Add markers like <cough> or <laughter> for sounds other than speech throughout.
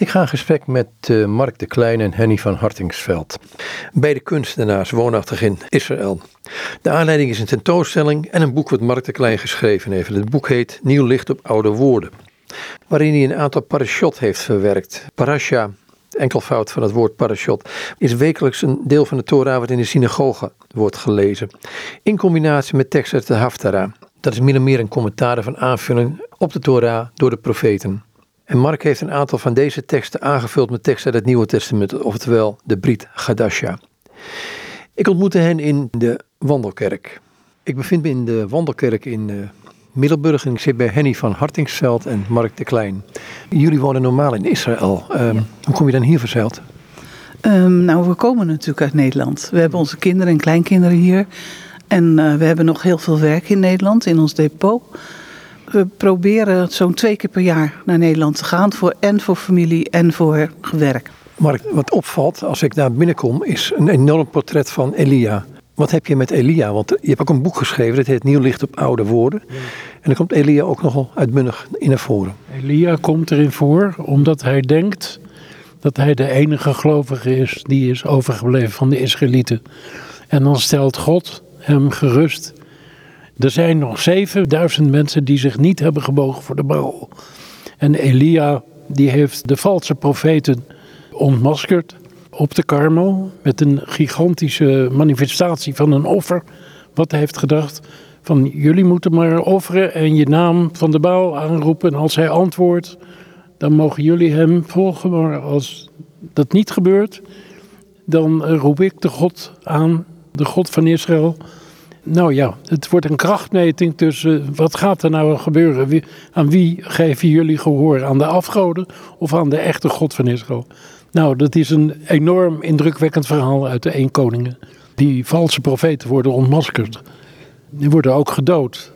Ik ga in gesprek met uh, Mark de Klein en Henny van Hartingsveld. Beide kunstenaars woonachtig in Israël. De aanleiding is een tentoonstelling en een boek wat Mark de Klein geschreven heeft. Het boek heet Nieuw licht op oude woorden. Waarin hij een aantal parashot heeft verwerkt. Parasha, enkelvoud van het woord parashot, is wekelijks een deel van de Torah wat in de synagoge wordt gelezen. In combinatie met teksten uit de Haftara. Dat is min of meer een commentaar van aanvulling op de Torah door de profeten. En Mark heeft een aantal van deze teksten aangevuld met teksten uit het Nieuwe Testament, oftewel de Brit Gadasha. Ik ontmoette hen in de Wandelkerk. Ik bevind me in de Wandelkerk in uh, Middelburg en ik zit bij Henny van Hartingsveld en Mark de Klein. Jullie wonen normaal in Israël. Um, Hoe kom je dan hier verzeild? Um, nou, we komen natuurlijk uit Nederland. We hebben onze kinderen en kleinkinderen hier. En uh, we hebben nog heel veel werk in Nederland, in ons depot we proberen zo'n twee keer per jaar naar Nederland te gaan. Voor, en voor familie en voor werk. Maar wat opvalt als ik daar binnenkom is een enorm portret van Elia. Wat heb je met Elia? Want je hebt ook een boek geschreven, dat heet Nieuw licht op oude woorden. En dan komt Elia ook nogal uitbundig in naar voren. Elia komt erin voor omdat hij denkt dat hij de enige gelovige is die is overgebleven van de Israëlieten. En dan stelt God hem gerust er zijn nog 7000 mensen die zich niet hebben gebogen voor de Baal. En Elia die heeft de valse profeten ontmaskerd op de Karmel met een gigantische manifestatie van een offer. Wat hij heeft gedacht van jullie moeten maar offeren en je naam van de Baal aanroepen. En als hij antwoordt, dan mogen jullie hem volgen. Maar als dat niet gebeurt, dan roep ik de God aan, de God van Israël nou ja, het wordt een krachtmeting tussen wat gaat er nou gebeuren? Aan wie geven jullie gehoor? Aan de afgoden of aan de echte God van Israël? Nou, dat is een enorm indrukwekkend verhaal uit de Eén Koningen. Die valse profeten worden ontmaskerd. Die worden ook gedood.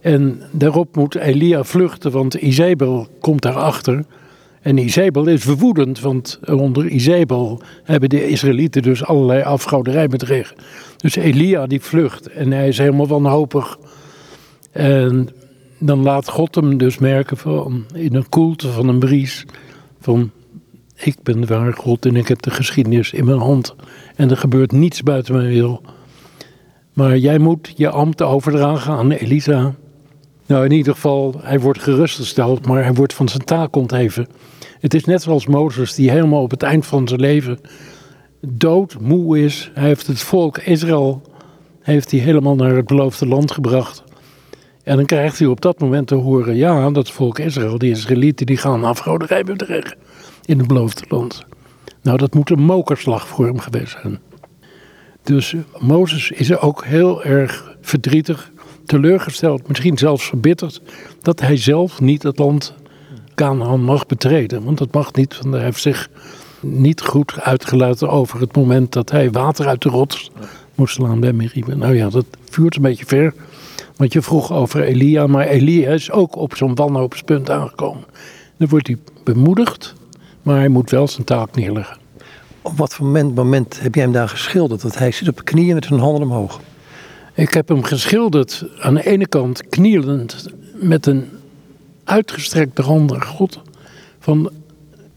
En daarop moet Elia vluchten, want Izebel komt daarachter. En Izebel is verwoedend, want onder Izebel hebben de Israëlieten dus allerlei afgoderij bedreven. Dus Elia die vlucht en hij is helemaal wanhopig. En dan laat God hem dus merken van, in een koelte van een bries van ik ben de ware God en ik heb de geschiedenis in mijn hand. En er gebeurt niets buiten mijn wil. Maar jij moet je ambt overdragen aan Elisa. Nou, in ieder geval, hij wordt gerustgesteld, maar hij wordt van zijn taak ontheven. Het is net zoals Mozes, die helemaal op het eind van zijn leven doodmoe is. Hij heeft het volk Israël heeft hij helemaal naar het beloofde land gebracht. En dan krijgt hij op dat moment te horen: ja, dat volk Israël, die Israëlieten, die gaan afgoderij bedreigen in het beloofde land. Nou, dat moet een mokerslag voor hem geweest zijn. Dus Mozes is ook heel erg verdrietig, teleurgesteld, misschien zelfs verbitterd, dat hij zelf niet het land Canaan mag betreden. Want dat mag niet, want hij heeft zich niet goed uitgelaten over het moment dat hij water uit de rots moest slaan bij Meriba. Nou ja, dat vuurt een beetje ver. Want je vroeg over Elia, maar Elia is ook op zo'n wanhoopspunt aangekomen. Dan wordt hij bemoedigd, maar hij moet wel zijn taak neerleggen. Op wat voor moment, moment heb jij hem daar geschilderd? Dat hij zit op knieën met zijn handen omhoog. Ik heb hem geschilderd aan de ene kant knielend met een uitgestrekte hand naar God. Van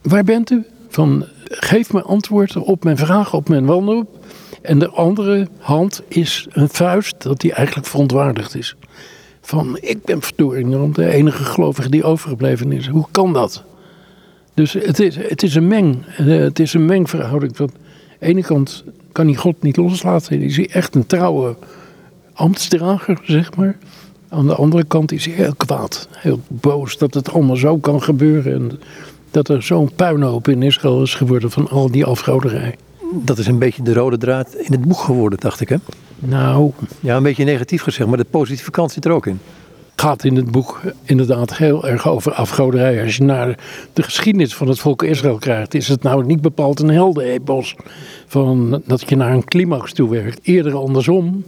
waar bent u? Van geef me antwoord op mijn vragen, op mijn wanhoop. En de andere hand is een vuist dat hij eigenlijk verontwaardigd is. Van ik ben verdorie de enige gelovige die overgebleven is. Hoe kan dat? Dus het is, het is een meng. Eh, het is een mengverhouding. Van, aan de ene kant kan hij God niet loslaten. Is echt een trouwe ambtsdrager, zeg maar. Aan de andere kant is hij heel kwaad. Heel boos dat het allemaal zo kan gebeuren. En dat er zo'n puinhoop in Israël is geworden van al die afgoderij. Dat is een beetje de rode draad in het boek geworden, dacht ik hè? Nou... Ja, een beetje negatief gezegd, maar de positieve kant zit er ook in. Het gaat in het boek inderdaad heel erg over afgoderij. Als je naar de geschiedenis van het volk Israël krijgt, is het nou niet bepaald een heldenepos. Van dat je naar een climax toe werkt. Eerder andersom.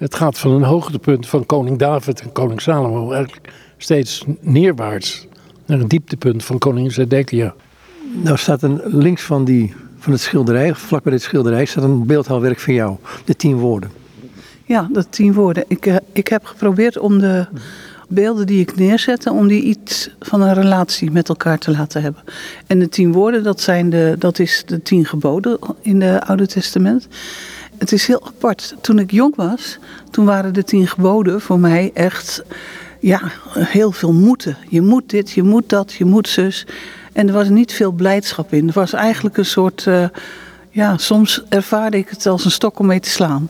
Het gaat van een hoogtepunt van koning David en koning Salomo eigenlijk steeds neerwaarts naar een dieptepunt van koning Zedekia. Nou staat een links van, die, van het schilderij, vlak bij dit schilderij, staat een beeldhouwwerk van jou. De tien woorden. Ja, de tien woorden. Ik, uh, ik heb geprobeerd om de, beelden die ik neerzette om die iets van een relatie met elkaar te laten hebben. En de tien woorden, dat, zijn de, dat is de tien geboden in het Oude Testament. Het is heel apart. Toen ik jong was, toen waren de tien geboden voor mij echt ja, heel veel moeten. Je moet dit, je moet dat, je moet zus. En er was niet veel blijdschap in. Er was eigenlijk een soort, uh, ja, soms ervaarde ik het als een stok om mee te slaan.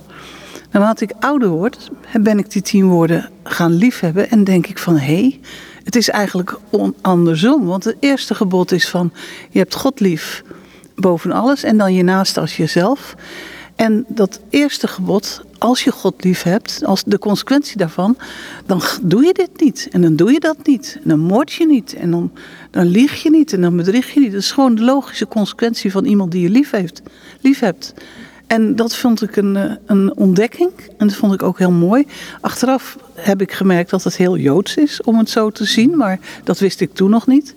Naarmate ik ouder word, ben ik die tien woorden gaan liefhebben en denk ik van hé, hey, het is eigenlijk andersom. Want het eerste gebod is van je hebt God lief boven alles en dan je naast als jezelf. En dat eerste gebod, als je God lief hebt, als de consequentie daarvan, dan doe je dit niet. En dan doe je dat niet. En dan moord je niet. En dan, dan lieg je niet. En dan bedrieg je niet. Dat is gewoon de logische consequentie van iemand die je lief, heeft, lief hebt. En dat vond ik een, eh, een ontdekking. En dat vond ik ook heel mooi. Achteraf heb ik gemerkt dat het heel joods is om het zo te zien. Maar dat wist ik toen nog niet.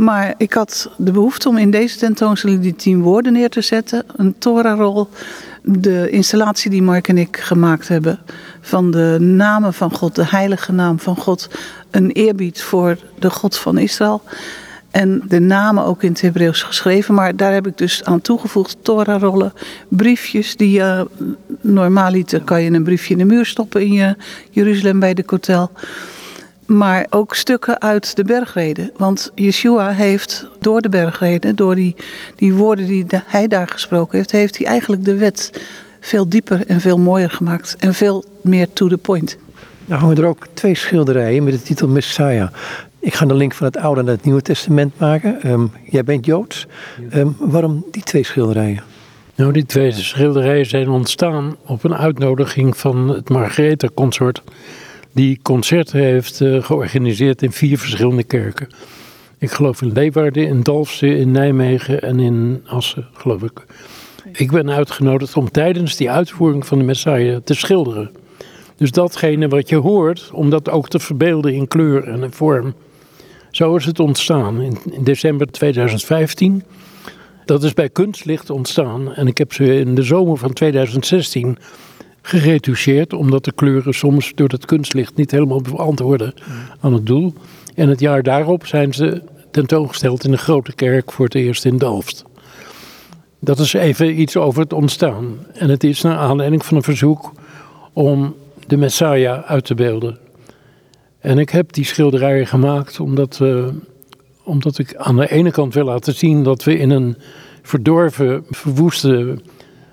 Maar ik had de behoefte om in deze tentoonstelling die tien woorden neer te zetten. Een Torah-rol. De installatie die Mark en ik gemaakt hebben. Van de namen van God, de heilige naam van God. Een eerbied voor de God van Israël. En de namen ook in het Hebreeuws geschreven. Maar daar heb ik dus aan toegevoegd Torah-rollen. Briefjes die je normaaliter kan je een briefje in de muur stoppen in je Jeruzalem bij de kotel. Maar ook stukken uit de bergreden. Want Yeshua heeft door de bergreden, door die, die woorden die hij daar gesproken heeft, heeft hij eigenlijk de wet veel dieper en veel mooier gemaakt. En veel meer to the point. Nou hangen er ook twee schilderijen met de titel Messiah. Ik ga de link van het Oude naar het Nieuwe Testament maken. Ehm, jij bent Joods. Ehm, waarom die twee schilderijen? Nou, die twee schilderijen zijn ontstaan op een uitnodiging van het Margaretha Consort. Die concerten heeft uh, georganiseerd in vier verschillende kerken. Ik geloof in Leeuwarden, in Dalfsen, in Nijmegen en in Assen, geloof ik. Ik ben uitgenodigd om tijdens die uitvoering van de Messiah te schilderen. Dus datgene wat je hoort, om dat ook te verbeelden in kleur en in vorm. Zo is het ontstaan in, in december 2015. Dat is bij Kunstlicht ontstaan en ik heb ze in de zomer van 2016 geretoucheerd, omdat de kleuren soms door het kunstlicht niet helemaal beantwoorden aan het doel. En het jaar daarop zijn ze tentoongesteld in de grote kerk voor het eerst in Delft. Dat is even iets over het ontstaan. En het is naar aanleiding van een verzoek om de Messiah uit te beelden. En ik heb die schilderijen gemaakt omdat, uh, omdat ik aan de ene kant wil laten zien dat we in een verdorven, verwoeste,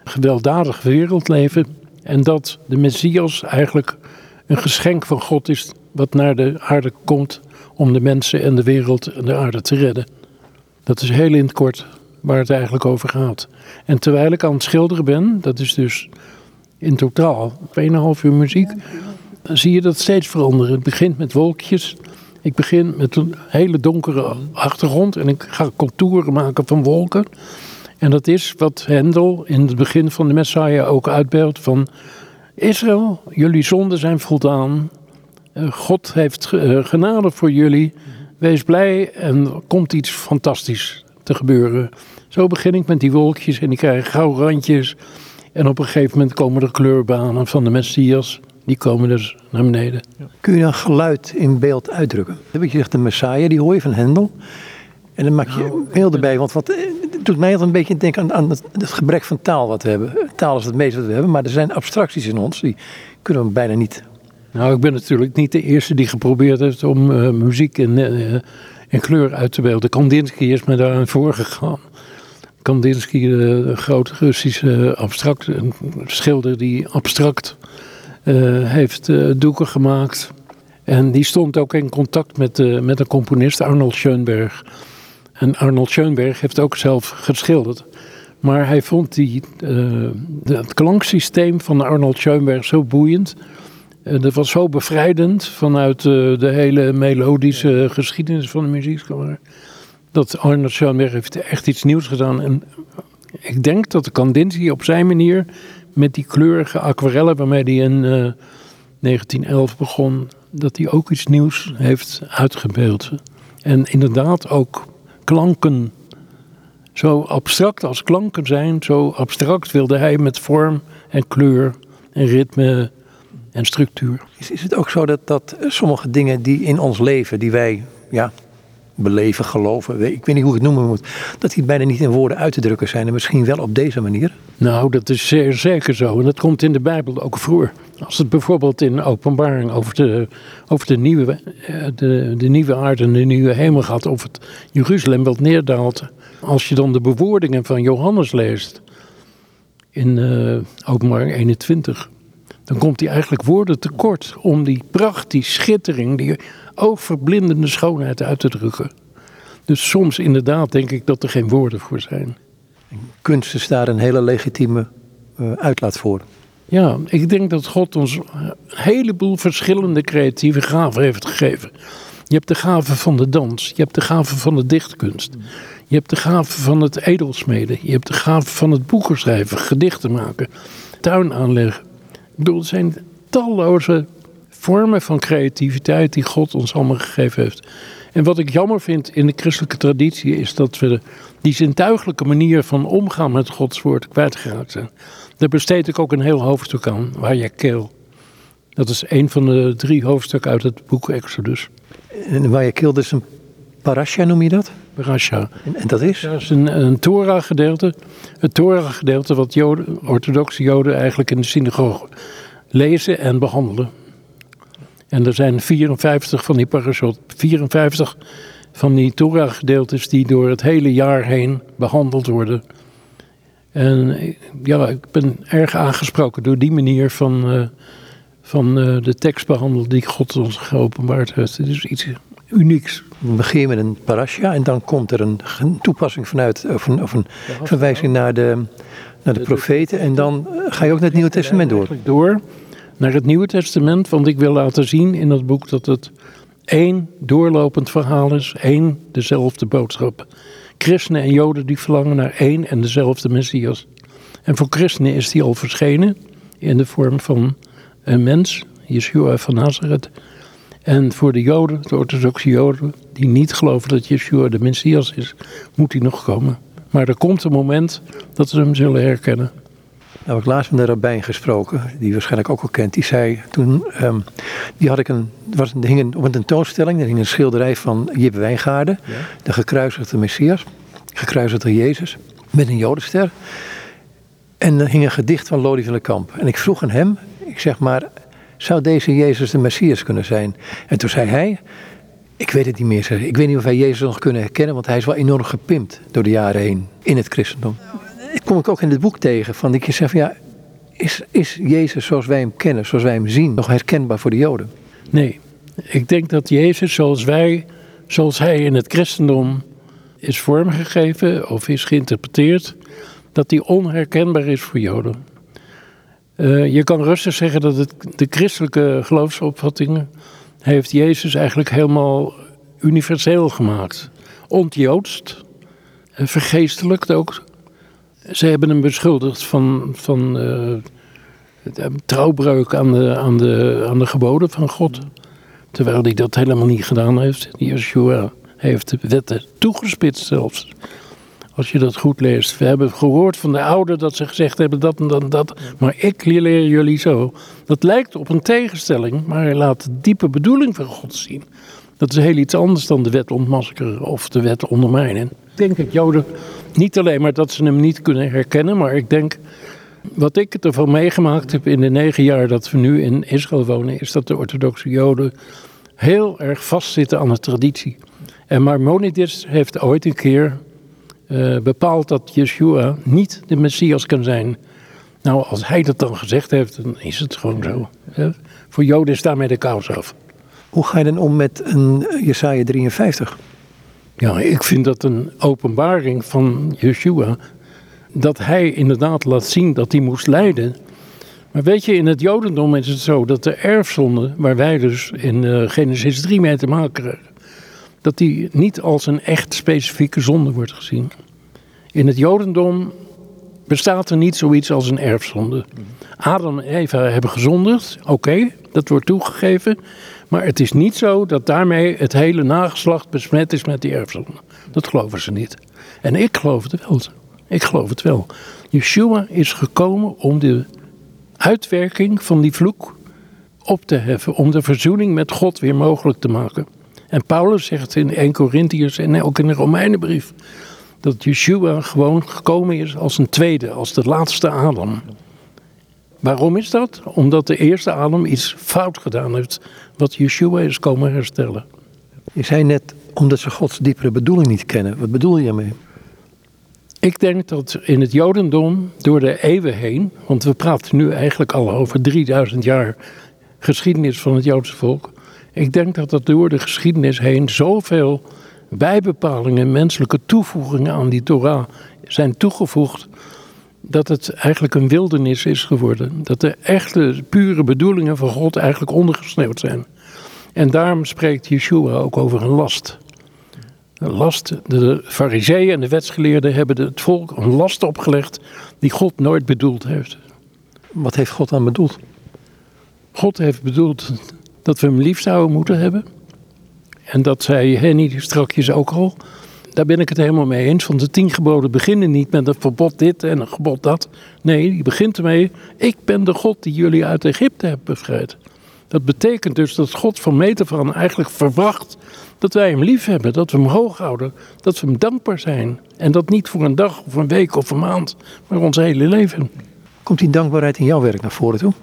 gewelddadige wereld leven. En dat de Messias eigenlijk een geschenk van God is wat naar de aarde komt om de mensen en de wereld en de aarde te redden. Dat is heel in het kort waar het eigenlijk over gaat. En terwijl ik aan het schilderen ben, dat is dus in totaal 2,5 uur muziek, zie je dat steeds veranderen. Het begint met wolkjes. Ik begin met een hele donkere achtergrond en ik ga contouren maken van wolken. En dat is wat Hendel in het begin van de Messiah ook uitbeeldt van Israël, jullie zonden zijn voldaan. Eh, God heeft eh, genade voor jullie. Wees blij en er komt iets fantastisch te gebeuren. Zo begin ik met die wolkjes en die krijgen gouden randjes. En op een gegeven moment komen de kleurbanen van de Messias. Die komen dus naar beneden. Kun je dan geluid in beeld uitdrukken? Heb je zegt de Messiah, die hoor je van Hendel. En dan maak je nou, beeld erbij. Want wat, het doet mij altijd een beetje denken aan, aan het, gebrek van taal wat we hebben. Taal is het meeste wat we hebben, maar er zijn abstracties in ons. Die kunnen we bijna niet. Nou, ik ben natuurlijk niet de eerste die geprobeerd heeft om uh, muziek in, uh, in kleur uit te beelden. Kandinsky is me daar voor gegaan. Kandinsky, de grote Russische abstract, schilder die abstract uh, heeft uh, doeken gemaakt. En die stond ook in contact met, uh, met een componist, Arnold Schoenberg. En Arnold Schoenberg heeft ook zelf geschilderd. Maar hij vond die, het klanksysteem van Arnold Schoenberg zo boeiend. dat was zo bevrijdend vanuit de hele melodische geschiedenis van de muziek dat Arnold Schoenberg heeft echt iets nieuws gedaan. En ik denk dat de Kandinsky op zijn manier met die kleurige aquarellen waarmee hij in 1911 eh, begon, dat hij ook iets nieuws heeft uitgebeeld. En inderdaad ook klanken, zo abstract als klanken zijn, zo abstract wilde hij met vorm en kleur en ritme en structuur. Is, is het ook zo dat, dat sommige dingen die in ons leven, die wij ja, beleven, geloven, ik weet niet hoe ik het noemen moet, dat die bijna niet in woorden uit te drukken zijn en misschien wel op deze manier? Nou, dat is zeer zeker zo. En dat komt in de Bijbel ook voor. Als het bijvoorbeeld in openbaring over de, over de, nieuwe, eh, de, de nieuwe aarde en de nieuwe hemel gaat, of het Jeruzalem wat neerdaalt. Als je dan de bewoordingen van Johannes leest in uh, openbaring 21, dan komt hij eigenlijk woorden tekort om die pracht, die schittering, die oogverblindende schoonheid uit te drukken. Dus soms inderdaad denk ik dat er geen woorden voor zijn. Kunst is daar een hele legitieme uh, uitlaat voor. Ja, ik denk dat God ons een heleboel verschillende creatieve gaven heeft gegeven. Je hebt de gave van de dans, je hebt de gave van de dichtkunst, je hebt de gave van het edelsmeden, je hebt de gave van het boeken schrijven, gedichten maken, tuin aanleggen. Ik bedoel, het zijn talloze vormen van creativiteit die God ons allemaal gegeven heeft. En wat ik jammer vind in de christelijke traditie is dat we die zintuigelijke manier van omgaan met Gods woord kwijtgeraakt zijn. Daar besteed ik ook een heel hoofdstuk aan, waar je keel. Dat is een van de drie hoofdstukken uit het boek Exodus. En waar je keel, dus een parasha noem je dat? Parasha. En, en dat is? Dat is een, een Torah-gedeelte. Het Torah-gedeelte wat Joden, orthodoxe Joden eigenlijk in de synagoge lezen en behandelen. En er zijn 54 van die parashot, 54 van die Torah-gedeeltes die door het hele jaar heen behandeld worden. En ja, ik ben erg aangesproken door die manier van, uh, van uh, de tekst behandelen die God ons geopenbaard heeft. Het is iets unieks. We beginnen met een parasha en dan komt er een toepassing vanuit, of een, of een verwijzing naar de, naar de profeten. En dan eh, ga je ook naar het Nieuwe Testament door. Door naar het Nieuwe Testament, want ik wil laten zien in dat boek dat het één doorlopend verhaal is, één dezelfde boodschap. Christenen en Joden die verlangen naar één en dezelfde Messias. En voor christenen is die al verschenen in de vorm van een mens, Yeshua van Nazareth. En voor de Joden, de orthodoxe Joden, die niet geloven dat Yeshua de Messias is, moet hij nog komen. Maar er komt een moment dat ze hem zullen herkennen. Nou, ik laatst met een rabbijn gesproken, die waarschijnlijk ook al kent. Die zei toen, um, die had ik een, was, er hing een, op een tentoonstelling, er hing een schilderij van Jip Wijngaarden, ja. de gekruisigde Messias, gekruisigde Jezus, met een jodenster. En er hing een gedicht van Lodi van der Kamp. En ik vroeg aan hem, ik zeg maar, zou deze Jezus de Messias kunnen zijn? En toen zei hij, ik weet het niet meer. Ik weet niet of wij Jezus nog kunnen herkennen, want hij is wel enorm gepimpt door de jaren heen in het christendom kom ik ook in het boek tegen. Van ik zeg van ja, is, is Jezus zoals wij hem kennen, zoals wij hem zien, nog herkenbaar voor de Joden? Nee, ik denk dat Jezus zoals wij, zoals hij in het christendom is vormgegeven of is geïnterpreteerd, dat die onherkenbaar is voor Joden. Uh, je kan rustig zeggen dat het, de christelijke geloofsopvattingen heeft Jezus eigenlijk helemaal universeel gemaakt. Ontjoodst, vergeestelijkt ook ze hebben hem beschuldigd van, van uh, trouwbreuk aan de, aan, de, aan de geboden van God. Terwijl hij dat helemaal niet gedaan heeft. Yeshua heeft de wetten toegespitst zelfs. Als je dat goed leest. We hebben gehoord van de ouderen dat ze gezegd hebben dat en dat en dat. Maar ik leer jullie zo. Dat lijkt op een tegenstelling, maar hij laat de diepe bedoeling van God zien. Dat is heel iets anders dan de wet ontmaskeren of de wet ondermijnen. Denk dat Joden niet alleen maar dat ze hem niet kunnen herkennen, maar ik denk wat ik ervan meegemaakt heb in de negen jaar dat we nu in Israël wonen, is dat de orthodoxe Joden heel erg vastzitten aan de traditie. En Maimonides heeft ooit een keer uh, bepaald dat Yeshua niet de Messias kan zijn. Nou, als hij dat dan gezegd heeft, dan is het gewoon zo. Voor Joden is daarmee de kous af. Hoe ga je dan om met een Jesaja 53? Ja, ik vind dat een openbaring van Yeshua. Dat hij inderdaad laat zien dat hij moest lijden. Maar weet je, in het Jodendom is het zo dat de erfzonde, waar wij dus in uh, Genesis 3 mee te maken krijgen, dat die niet als een echt specifieke zonde wordt gezien. In het Jodendom bestaat er niet zoiets als een erfzonde. Adam en Eva hebben gezondigd, oké, dat wordt toegegeven. Maar het is niet zo dat daarmee het hele nageslacht besmet is met die erfzonde. Dat geloven ze niet. En ik geloof het wel. Ik geloof het wel. Yeshua is gekomen om de uitwerking van die vloek op te heffen om de verzoening met God weer mogelijk te maken. En Paulus zegt in 1 Corinthiërs en ook in de Romeinenbrief dat Yeshua gewoon gekomen is als een tweede, als de laatste Adam. Waarom is dat? Omdat de eerste Adam iets fout gedaan heeft, wat Yeshua is komen herstellen. Je zei net, omdat ze Gods diepere bedoeling niet kennen. Wat bedoel je daarmee? Ik denk dat in het Jodendom door de eeuwen heen, want we praten nu eigenlijk al over 3000 jaar geschiedenis van het Joodse volk. Ik denk dat er door de geschiedenis heen zoveel bijbepalingen, menselijke toevoegingen aan die Torah zijn toegevoegd. Dat het eigenlijk een wildernis is geworden. Dat de echte, pure bedoelingen van God eigenlijk ondergesneeuwd zijn. En daarom spreekt Yeshua ook over een last. Een last, de fariseeën en de wetsgeleerden hebben het volk een last opgelegd die God nooit bedoeld heeft. Wat heeft God dan bedoeld? God heeft bedoeld dat we hem lief zouden moeten hebben. En dat zei Henny strakjes ook al. Daar ben ik het helemaal mee eens. Want de tien geboden beginnen niet met een verbod dit en een gebod dat. Nee, die begint ermee. Ik ben de God die jullie uit Egypte hebt bevrijd. Dat betekent dus dat God van meter van eigenlijk verwacht dat wij hem lief hebben, dat we hem hoog houden, dat we hem dankbaar zijn. En dat niet voor een dag of een week of een maand, maar ons hele leven. Komt die dankbaarheid in jouw werk naar voren toe?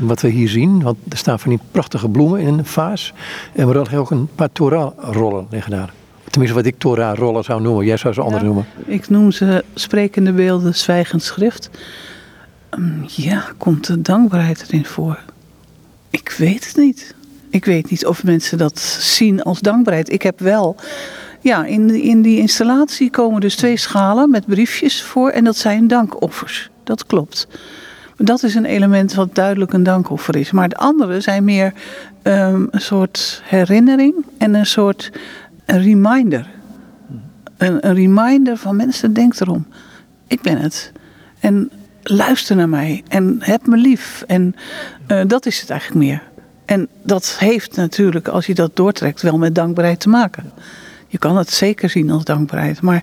Wat we hier zien, want er staan van die prachtige bloemen in een vaas. En we hadden ook een paar Torah-rollen liggen daar. Tenminste, wat ik Torah-rollen zou noemen. Jij zou ze anders noemen. Ik noem ze sprekende beelden, zwijgend schrift. Ehm, ja, komt de dankbaarheid erin voor? Ik weet het niet. Ik weet niet of mensen dat zien als dankbaarheid. Ik heb wel. Ja, in, in die installatie komen dus twee schalen met briefjes voor. En dat zijn dankoffers. Dat klopt. Dat is een element wat duidelijk een dankoffer is. Maar de andere zijn meer um, een soort herinnering en een soort reminder. Een, reminder van mensen, denk erom. Ik ben het. En luister naar mij. En heb me lief. En uh, dat is het eigenlijk meer. En dat heeft natuurlijk, als je dat doortrekt, wel met dankbaarheid te maken. Je kan het zeker zien als dankbaarheid. Maar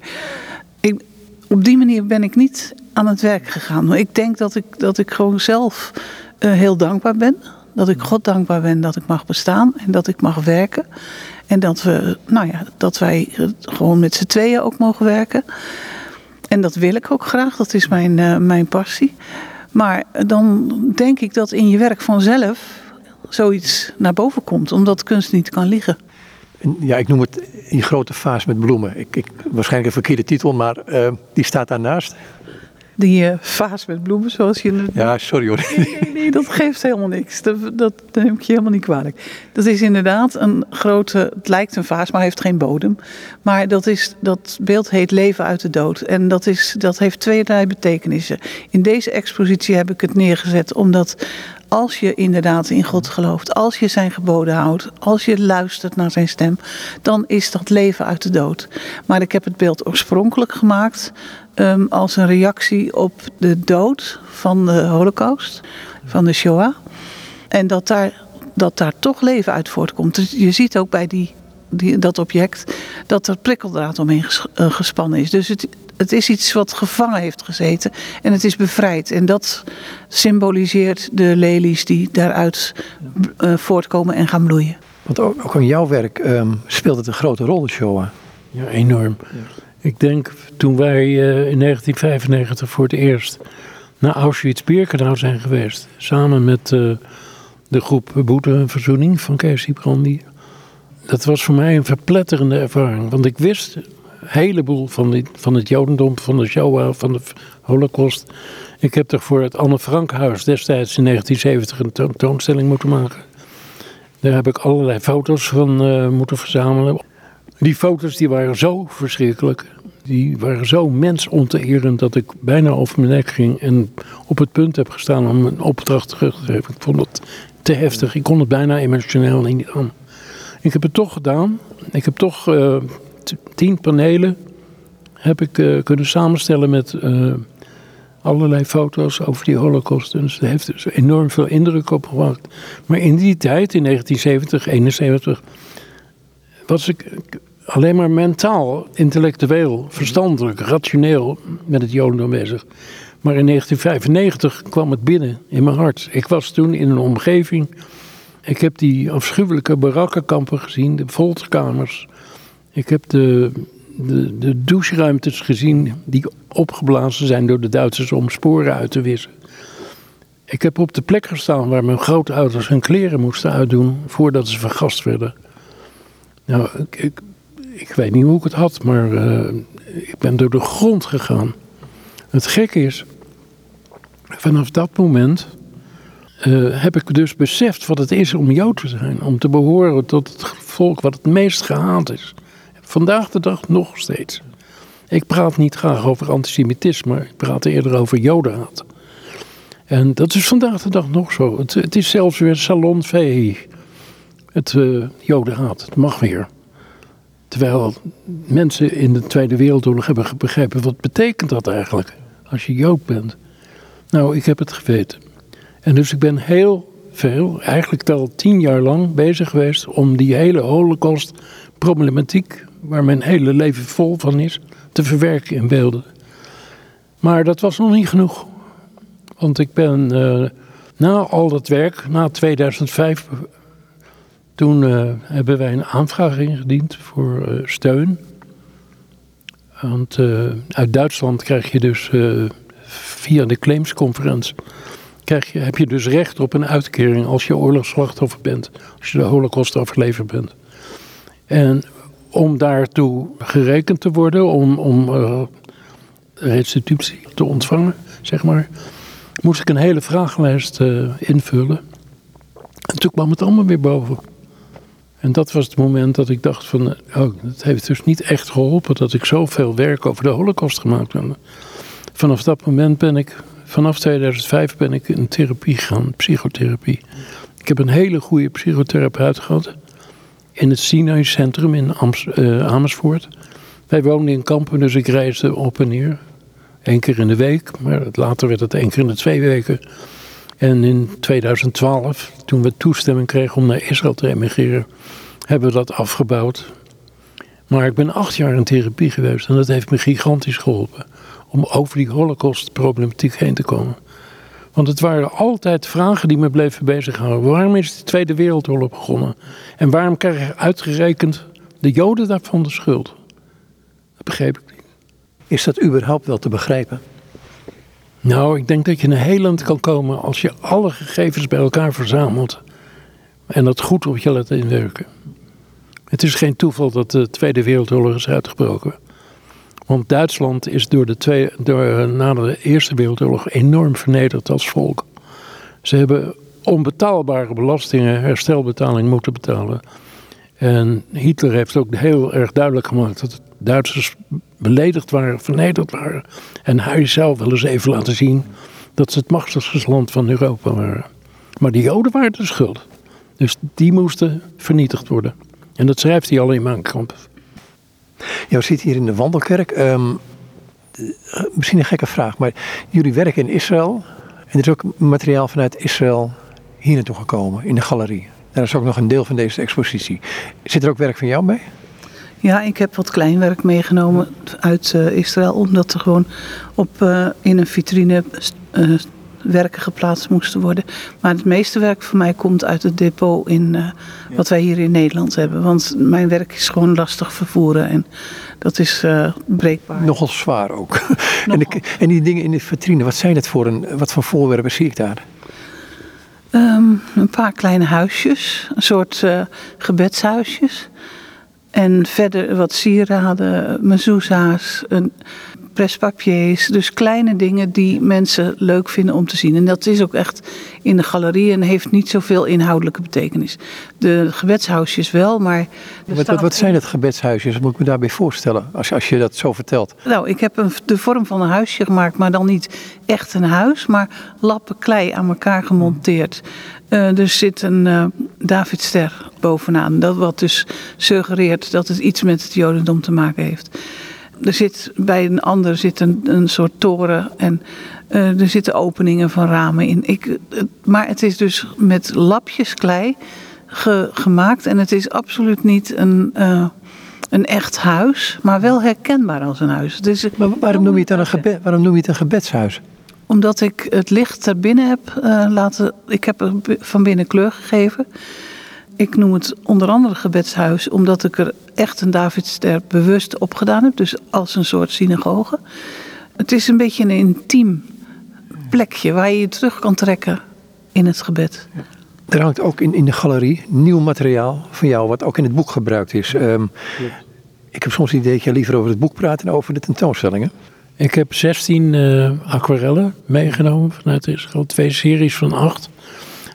op die manier ben ik niet aan het werk gegaan. Maar ik denk dat ik, dat ik gewoon zelf uh, heel dankbaar ben. Dat ik God dankbaar ben dat ik mag bestaan en dat ik mag werken. En dat, we, nou ja, dat wij gewoon met z'n tweeën ook mogen werken. En dat wil ik ook graag, dat is mijn, uh, mijn passie. Maar dan denk ik dat in je werk vanzelf zoiets naar boven komt, omdat kunst niet kan liggen. Ja, ik noem het die grote vaas met bloemen. Ik, ik, waarschijnlijk een verkeerde titel, maar uh, die staat daarnaast. Die uh, vaas met bloemen, zoals je... Ja, sorry hoor. Nee, nee, nee, dat geeft helemaal niks. Dat, dat neem ik je helemaal niet kwalijk. Dat is inderdaad een grote... Het lijkt een vaas, maar heeft geen bodem. Maar dat, is, dat beeld heet Leven uit de dood. En dat, is, dat heeft tweeërlei betekenissen. In deze expositie heb ik het neergezet omdat als je inderdaad in God gelooft, als je zijn geboden houdt, als je luistert naar zijn stem, dan is dat leven uit de dood. Maar ik heb het beeld oorspronkelijk gemaakt um, als een reactie op de dood van de Holocaust, van de Shoah. En dat daar, dat daar toch leven uit voortkomt. Dus je ziet ook bij die, dat object dat er prikkeldraad omheen uh, gespannen is. Dus het, het is iets wat gevangen heeft gezeten en het is bevrijd. En dat symboliseert de lelies die daaruit uh, voortkomen en gaan bloeien. Want ook, ook in jouw werk um, speelt het een grote rol, Shoah. Ja, enorm. Ja. Ik denk toen wij uh, in 1995 voor het eerst naar Auschwitz-Birkenau zijn geweest, samen met uh, de groep Boete en Verzoening van Kees Brandi. Dat was voor mij een verpletterende ervaring, want ik wist heleboel van, die, van het Jodendom, van de Shoah, van de Holocaust. Ik heb toch voor het Anne Frankhuis destijds in 1970 een tentoonstelling moeten maken. Daar heb ik allerlei foto's van uh, moeten verzamelen. Die foto's die waren zo verschrikkelijk. Die waren zo mensontererend dat ik bijna over mijn nek ging en op het punt heb gestaan om een opdracht terug te geven. Ik vond het te heftig. Ik kon het bijna emotioneel niet aan. Ik heb het toch gedaan. Ik heb toch uh, tien panelen heb ik uh, kunnen samenstellen met uh, allerlei foto's over die holocaust. Dus dat heeft dus enorm veel indruk op gemaakt. Maar in die tijd, in 1970, 71, was ik alleen maar mentaal, intellectueel, verstandelijk, rationeel met het Jodendom bezig. Maar in 1995 kwam het binnen in mijn hart. Ik was toen in een omgeving Ik heb die afschuwelijke barakkenkampen gezien, de folterkamers. Ik heb de, de, de doucheruimtes gezien die opgeblazen zijn door de Duitsers om sporen uit te wissen. Ik heb op de plek gestaan waar mijn grootouders hun kleren moesten uitdoen voordat ze vergast werden. Nou, ik, ik, weet niet hoe ik het had, maar uh, ik ben door de grond gegaan. Het gekke is, vanaf dat moment uh, heb ik dus beseft wat het is om Jood te zijn. Om te behoren tot het volk wat het meest gehaat is. Vandaag de dag nog steeds. Ik praat niet graag over antisemitisme, ik praat eerder over Jodenhaat. En dat is vandaag de dag nog zo. Het, is zelfs weer salonvee. Het uh, Jodenhaat, het mag weer. Terwijl mensen in de Tweede Wereldoorlog hebben begrepen wat betekent dat eigenlijk als je Jood bent. Nou, ik heb het geweten. En dus ik ben heel veel, eigenlijk wel tien jaar lang bezig geweest om die hele holocaust-problematiek, waar mijn hele leven vol van is, te verwerken in beelden. Maar dat was nog niet genoeg. Want ik ben uh, na al dat werk, na 2005, toen uh, hebben wij een aanvraag ingediend voor uh, steun. Want uit Duitsland krijg je dus via de claimsconferentie krijg je, heb je dus recht op een uitkering als je oorlogsslachtoffer bent. Als je de holocaust-overlever bent. En om daartoe gerekend te worden, om, om uh, restitutie te ontvangen, zeg maar, moest ik een hele vragenlijst uh, invullen. En toen kwam het allemaal weer boven. En dat was het moment dat ik dacht van, oh, het heeft dus niet echt geholpen dat ik zoveel werk over de holocaust gemaakt heb. Vanaf dat moment ben ik vanaf 2005 ben ik in therapie gegaan, psychotherapie. Ik heb een hele goede psychotherapeut gehad in het Sinai Centrum in uh, Amersfoort. Wij woonden in Kampen, dus ik reisde op en neer. Eén keer in de week, maar later werd het één keer in de twee weken. En in 2012, toen we toestemming kregen om naar Israël te emigreren, hebben we dat afgebouwd. Maar ik ben acht jaar in therapie geweest en dat heeft me gigantisch geholpen om over die holocaust-problematiek heen te komen. Want het waren altijd vragen die me bleven bezighouden. Waarom is de Tweede Wereldoorlog begonnen? En waarom krijgen uitgerekend de Joden daarvan de schuld? Dat begreep ik niet. Is dat überhaupt wel te begrijpen? Nou, ik denk dat je een heel land kan komen als je alle gegevens bij elkaar verzamelt. En dat goed op je laat inwerken. Het is geen toeval dat de Tweede Wereldoorlog is uitgebroken. Want Duitsland is door de twee, door, na de Eerste Wereldoorlog enorm vernederd als volk. Ze hebben onbetaalbare belastingen, herstelbetaling moeten betalen. En Hitler heeft ook heel erg duidelijk gemaakt dat Duitsers beledigd waren, vernederd waren. En hij zou wel eens even laten zien dat ze het machtigste land van Europa waren. Maar de Joden waren de schuld. Dus die moesten vernietigd worden. En dat schrijft hij al in Mijn We zitten hier in de Wandelkerk. Ehm, misschien een gekke vraag, maar jullie werken in Israël. En er is ook materiaal vanuit Israël hier naartoe gekomen, in de galerie. Daar is ook nog een deel van deze expositie. Zit er ook werk van jou bij? Ja, ik heb wat kleinwerk meegenomen uit uh, Israël, omdat er gewoon op, uh, in een vitrine uh, werken geplaatst moesten worden. Maar het meeste werk voor mij komt uit het depot in, uh, wat wij hier in Nederland hebben. Want mijn werk is gewoon lastig vervoeren en dat is uh, breekbaar. Nogal zwaar ook. <laughs> En, de, en, die dingen in de vitrine, wat zijn het voor, een, wat voor voorwerpen zie ik daar? Um, een paar kleine huisjes, een soort uh, gebedshuisjes. En verder wat sieraden, mezuzah's, een prespapiers. Dus kleine dingen die mensen leuk vinden om te zien. En dat is ook echt in de galerie en heeft niet zoveel inhoudelijke betekenis. De gebedshuisjes wel, maar... Wat, wat, wat, zijn het gebedshuisjes? Wat moet ik me daarbij voorstellen als, als je dat zo vertelt? Nou, ik heb een, de vorm van een huisje gemaakt, maar dan niet echt een huis, maar lappen klei aan elkaar gemonteerd. Uh, er zit een uh, Davidster bovenaan, dat wat dus suggereert dat het iets met het Jodendom te maken heeft. Er zit bij een ander zit een, een soort toren en uh, er zitten openingen van ramen in. Ik, maar het is dus met lapjes klei ge, gemaakt en het is absoluut niet een, uh, een echt huis, maar wel herkenbaar als een huis. Dus, maar waarom noem, je het dan een gebed, waarom noem je het een gebedshuis? Omdat ik het licht er binnen heb uh, laten. Ik heb er van binnen kleur gegeven. Ik noem het onder andere gebedshuis, omdat ik er echt een Davidster bewust op gedaan heb. Dus als een soort synagoge. Het is een beetje een intiem plekje waar je je terug kan trekken in het gebed. Er hangt ook in, in de galerie nieuw materiaal van jou, wat ook in het boek gebruikt is. Um, ik heb soms het idee dat je liever over het boek praat en over de tentoonstellingen. Ik heb 16 uh, eh, aquarellen meegenomen vanuit Israël. Twee series van acht.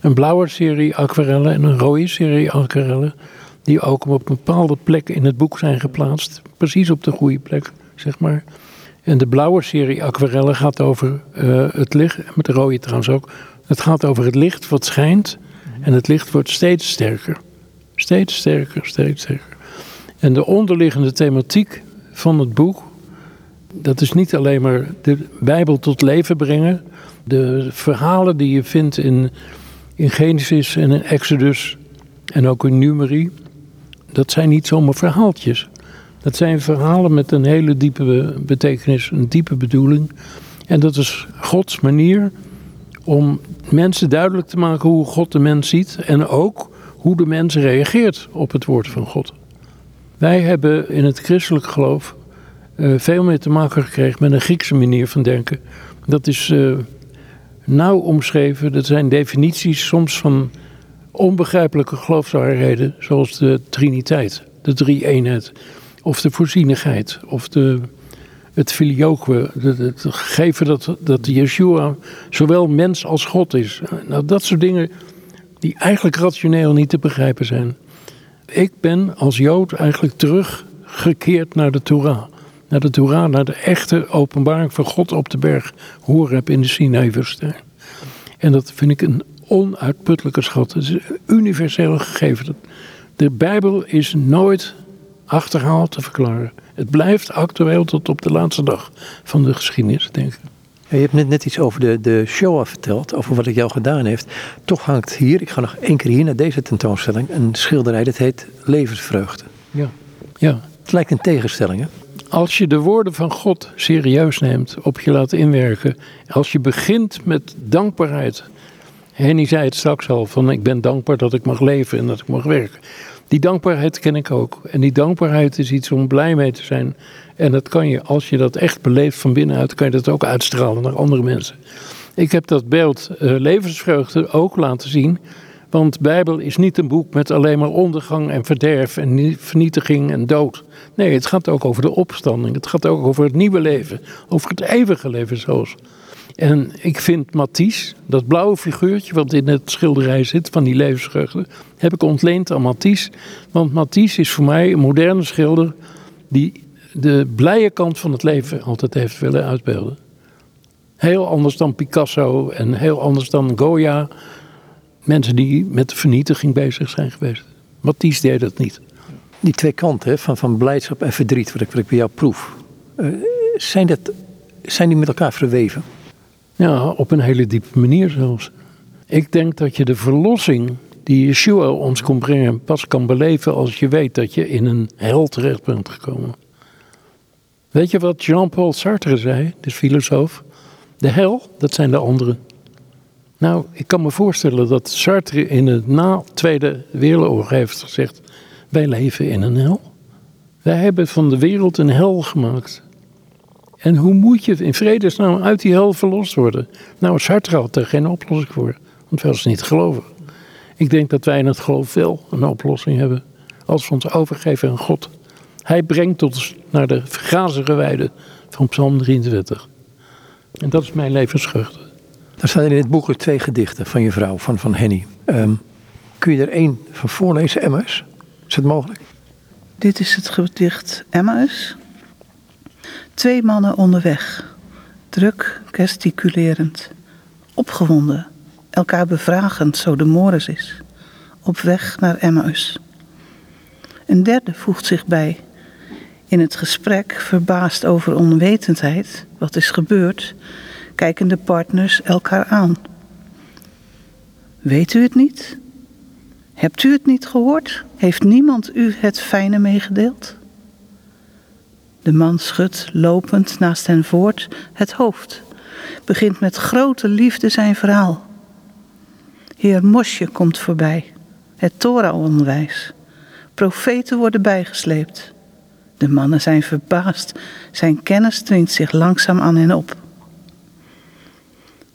Een blauwe serie aquarellen en een rode serie aquarellen. Die ook op een bepaalde plek in het boek zijn geplaatst. Precies op de goede plek, zeg maar. En de blauwe serie aquarellen gaat over uh, het licht, met de rode trouwens ook. Het gaat over het licht wat schijnt. En het licht wordt steeds sterker. Steeds sterker, steeds sterker. En de onderliggende thematiek van het boek, dat is niet alleen maar de Bijbel tot leven brengen. De verhalen die je vindt in, in Genesis en in Exodus en ook in Numeri, dat zijn niet zomaar verhaaltjes. Dat zijn verhalen met een hele diepe betekenis, een diepe bedoeling. En dat is Gods manier om mensen duidelijk te maken hoe God de mens ziet en ook hoe de mens reageert op het woord van God. Wij hebben in het christelijk geloof uh, veel meer te maken gekregen met een Griekse manier van denken. Dat is uh, nauw omschreven. Dat zijn definities soms van onbegrijpelijke geloofswaarheden, zoals de Triniteit, de drie-eenheid, of de voorzienigheid, of de, het filioque, het gegeven dat, dat Yeshua zowel mens als God is. Nou, dat soort dingen die eigenlijk rationeel niet te begrijpen zijn. Ik ben als Jood eigenlijk teruggekeerd naar de Torah. Naar de Torah, naar de echte openbaring van God op de berg Horeb in de Sinai-woestijn. En dat vind ik een onuitputtelijke schat. Het is een universeel gegeven. De Bijbel is nooit achterhaald te verklaren. Het blijft actueel tot op de laatste dag van de geschiedenis, denk ik. je hebt net, net iets over de, de show verteld, over wat ik jou gedaan heeft. Toch hangt hier, ik ga nog één keer hier naar deze tentoonstelling, een schilderij dat heet Levensvreugde. Ja. ja. Het lijkt een tegenstelling, hè? Als je de woorden van God serieus neemt, op je laat inwerken, als je begint met dankbaarheid. Henny zei het straks al, van ik ben dankbaar dat ik mag leven en dat ik mag werken. Die dankbaarheid ken ik ook. En die dankbaarheid is iets om blij mee te zijn. En dat kan je, als je dat echt beleeft van binnenuit, kan je dat ook uitstralen naar andere mensen. Ik heb dat beeld uh, levensvreugde ook laten zien. Want Bijbel is niet een boek met alleen maar ondergang en verderf en vernietiging en dood. Nee, het gaat ook over de opstanding. Het gaat ook over het nieuwe leven. Over het eeuwige leven zoals. En ik vind Matisse, dat blauwe figuurtje wat in het schilderij zit van die levensvreugde, heb ik ontleend aan Matisse. Want Matisse is voor mij een moderne schilder die de blije kant van het leven altijd heeft willen uitbeelden. Heel anders dan Picasso en heel anders dan Goya. Mensen die met de vernietiging bezig zijn geweest. Matisse deed dat niet. Die twee kanten van, van blijdschap en verdriet, wat ik, wat ik bij jou proef, uh, zijn, dat, zijn die met elkaar verweven? Ja, op een hele diepe manier zelfs. Ik denk dat je de verlossing die Yeshua ons kon brengen pas kan beleven als je weet dat je in een hel terecht bent gekomen. Weet je wat Jean-Paul Sartre zei, de filosoof? De hel, dat zijn de anderen. Nou, ik kan me voorstellen dat Sartre in het na Tweede Wereldoorlog heeft gezegd: wij leven in een hel. Wij hebben van de wereld een hel gemaakt. En hoe moet je in vredesnaam uit die hel verlost worden? Nou, Sartre had er geen oplossing voor, want hij was niet geloven. Ik denk dat wij in het geloof wel een oplossing hebben. Als we ons overgeven aan God. Hij brengt ons naar de grazige weide van Psalm 23. En dat is mijn levensvrucht. Er staan in het boek twee gedichten van je vrouw, van, van Henny. Um, kun je er één van voorlezen, Emmaus? Is het mogelijk? Dit is het gedicht Emmaus. Twee mannen onderweg, druk gesticulerend, opgewonden, elkaar bevragend zo de mores is, op weg naar Emmaus. Een derde voegt zich bij, in het gesprek verbaasd over onwetendheid, wat is gebeurd, kijken de partners elkaar aan. Weet u het niet? Hebt u het niet gehoord? Heeft niemand u het fijne meegedeeld? De man schudt lopend naast hen voort het hoofd, begint met grote liefde zijn verhaal. Heer Mosje komt voorbij, het Torah-onderwijs. Profeten worden bijgesleept. De mannen zijn verbaasd, zijn kennis dringt zich langzaam aan hen op.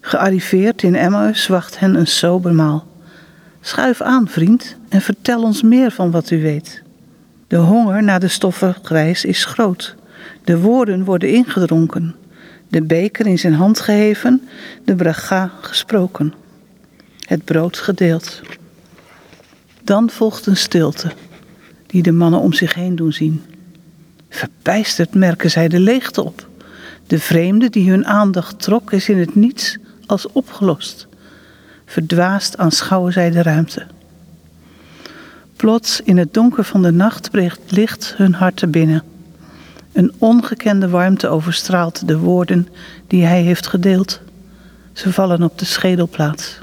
Gearriveerd in Emmaus wacht hen een sober maal. Schuif aan, vriend, en vertel ons meer van wat u weet. De honger naar de stoffen grijs is groot. De woorden worden ingedronken. De beker in zijn hand geheven, de braga gesproken. Het brood gedeeld. Dan volgt een stilte, die de mannen om zich heen doen zien. Verbijsterd merken zij de leegte op. De vreemde die hun aandacht trok, is in het niets als opgelost. Verdwaasd aanschouwen zij de ruimte. Plots in het donker van de nacht breekt licht hun harten binnen. Een ongekende warmte overstraalt de woorden die hij heeft gedeeld. Ze vallen op de schedelplaats.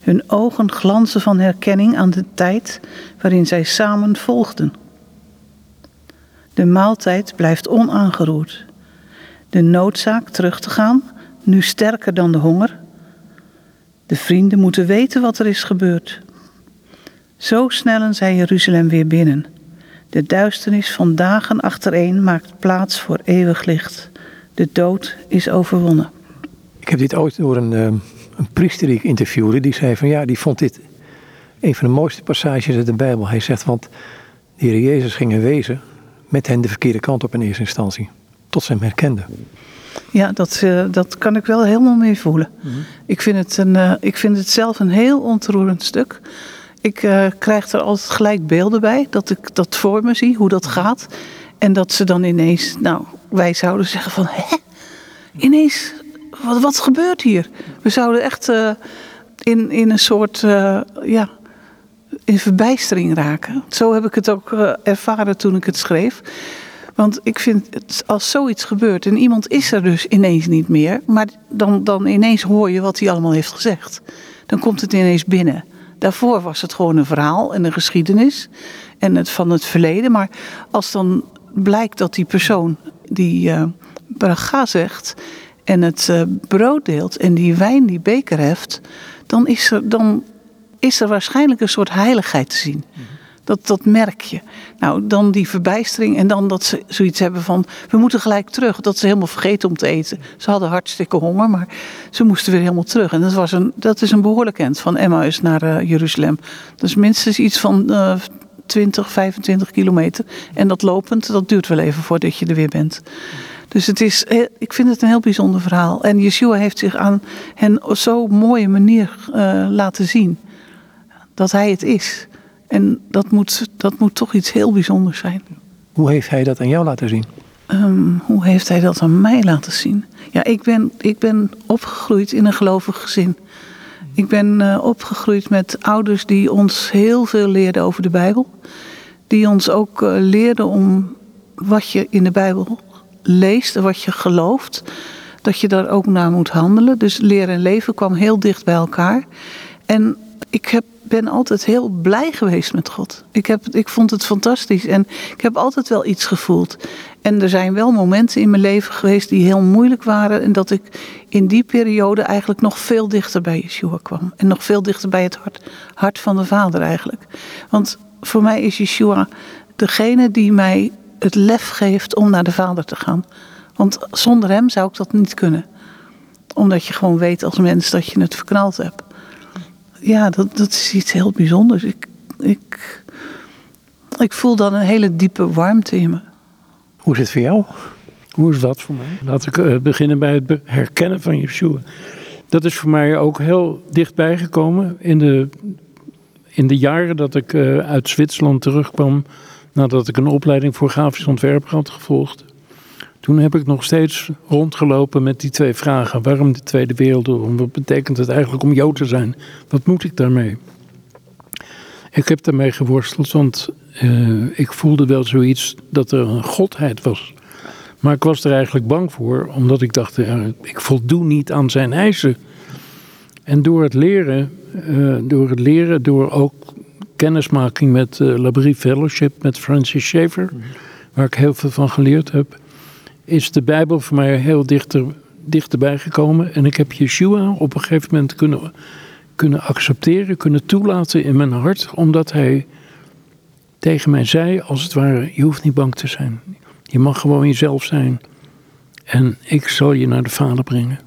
Hun ogen glanzen van herkenning aan de tijd waarin zij samen volgden. De maaltijd blijft onaangeroerd. De noodzaak terug te gaan, nu sterker dan de honger. De vrienden moeten weten wat er is gebeurd. Zo snellen zij Jeruzalem weer binnen. De duisternis van dagen achtereen maakt plaats voor eeuwig licht. De dood is overwonnen. Ik heb dit ooit door een, ehm, een priester die ik interviewde. Die zei van ja, die vond dit een van de mooiste passages uit de Bijbel. Hij zegt, want de Heer Jezus ging wezen met hen de verkeerde kant op in eerste instantie. Tot ze hem herkenden. Ja, dat, uh, dat kan ik wel helemaal mee voelen. Mm -hmm. ik, vind het een, uh, ik vind het zelf een heel ontroerend stuk. Ik uh, krijg er altijd gelijk beelden bij, dat ik dat voor me zie, hoe dat gaat. En dat ze dan ineens, nou, wij zouden zeggen van, hè? Ineens, wat, wat gebeurt hier? We zouden echt in, in een soort, ja, in verbijstering raken. Zo heb ik het ook ervaren toen ik het schreef. Want ik vind, het, als zoiets gebeurt en iemand is er dus ineens niet meer, maar dan, dan ineens hoor je wat hij allemaal heeft gezegd. Dan komt het ineens binnen. Daarvoor was het gewoon een verhaal en een geschiedenis en het van het verleden. Maar als dan blijkt dat die persoon die uh, braga zegt en het uh, brood deelt en die wijn die beker heft, dan is er, dan is er waarschijnlijk een soort heiligheid te zien. -hmm. Dat, dat merk je. Nou, dan die verbijstering en dan dat ze zoiets hebben van... we moeten gelijk terug. Dat ze helemaal vergeten om te eten. Ze hadden hartstikke honger, maar ze moesten weer helemaal terug. En dat, was een, dat is een behoorlijk eind van Emmaus naar uh, Jeruzalem. Dus minstens iets van uh, 20, 25 kilometer. En dat lopend, dat duurt wel even voordat je er weer bent. Dus het is, ik vind het een heel bijzonder verhaal. En Yeshua heeft zich aan hen op zo'n mooie manier uh, laten zien. Dat hij het is. En dat moet, dat moet toch iets heel bijzonders zijn. Hoe heeft hij dat aan jou laten zien? Um, hoe heeft hij dat aan mij laten zien? Ja, ik ben, ik ben opgegroeid in een gelovig gezin. Ik ben uh, opgegroeid met ouders die ons heel veel leerden over de Bijbel. Die ons ook uh, leerden om wat je in de Bijbel leest en wat je gelooft. Dat je daar ook naar moet handelen. Dus leren en leven kwam heel dicht bij elkaar. En ik heb ben altijd heel blij geweest met God. Ik, heb, ik vond het fantastisch en ik heb altijd wel iets gevoeld. En er zijn wel momenten in mijn leven geweest die heel moeilijk waren. En dat ik in die periode eigenlijk nog veel dichter bij Yeshua kwam. En nog veel dichter bij het hart, hart van de Vader eigenlijk. Want voor mij is Yeshua degene die mij het lef geeft om naar de Vader te gaan. Want zonder hem zou ik dat niet kunnen. Omdat je gewoon weet als mens dat je het verknald hebt ja, dat, dat is iets heel bijzonders. Ik, ik, ik voel dan een hele diepe warmte in me. Hoe is het voor jou? Hoe is dat voor mij? Laat ik uh, beginnen bij het herkennen van Yeshua. Dat is voor mij ook heel dichtbij gekomen in de, in de jaren dat ik uh, uit Zwitserland terugkwam. Nadat ik een opleiding voor grafisch ontwerper had gevolgd. Toen heb ik nog steeds rondgelopen met die twee vragen. Waarom de Tweede Wereldoorlog? Wat betekent het eigenlijk om Jood te zijn? Wat moet ik daarmee? Ik heb daarmee geworsteld, want uh, ik voelde wel zoiets dat er een godheid was. Maar ik was er eigenlijk bang voor, omdat ik dacht, ik voldoe niet aan zijn eisen. En door het leren, uh, door het leren, door ook kennismaking met uh, Labrie Fellowship, met Francis Schaeffer, waar ik heel veel van geleerd heb, is de Bijbel voor mij heel dichter, dichterbij gekomen. En ik heb Yeshua op een gegeven moment kunnen, kunnen accepteren, kunnen toelaten in mijn hart. Omdat hij tegen mij zei, als het ware, je hoeft niet bang te zijn. Je mag gewoon jezelf zijn. En ik zal je naar de Vader brengen.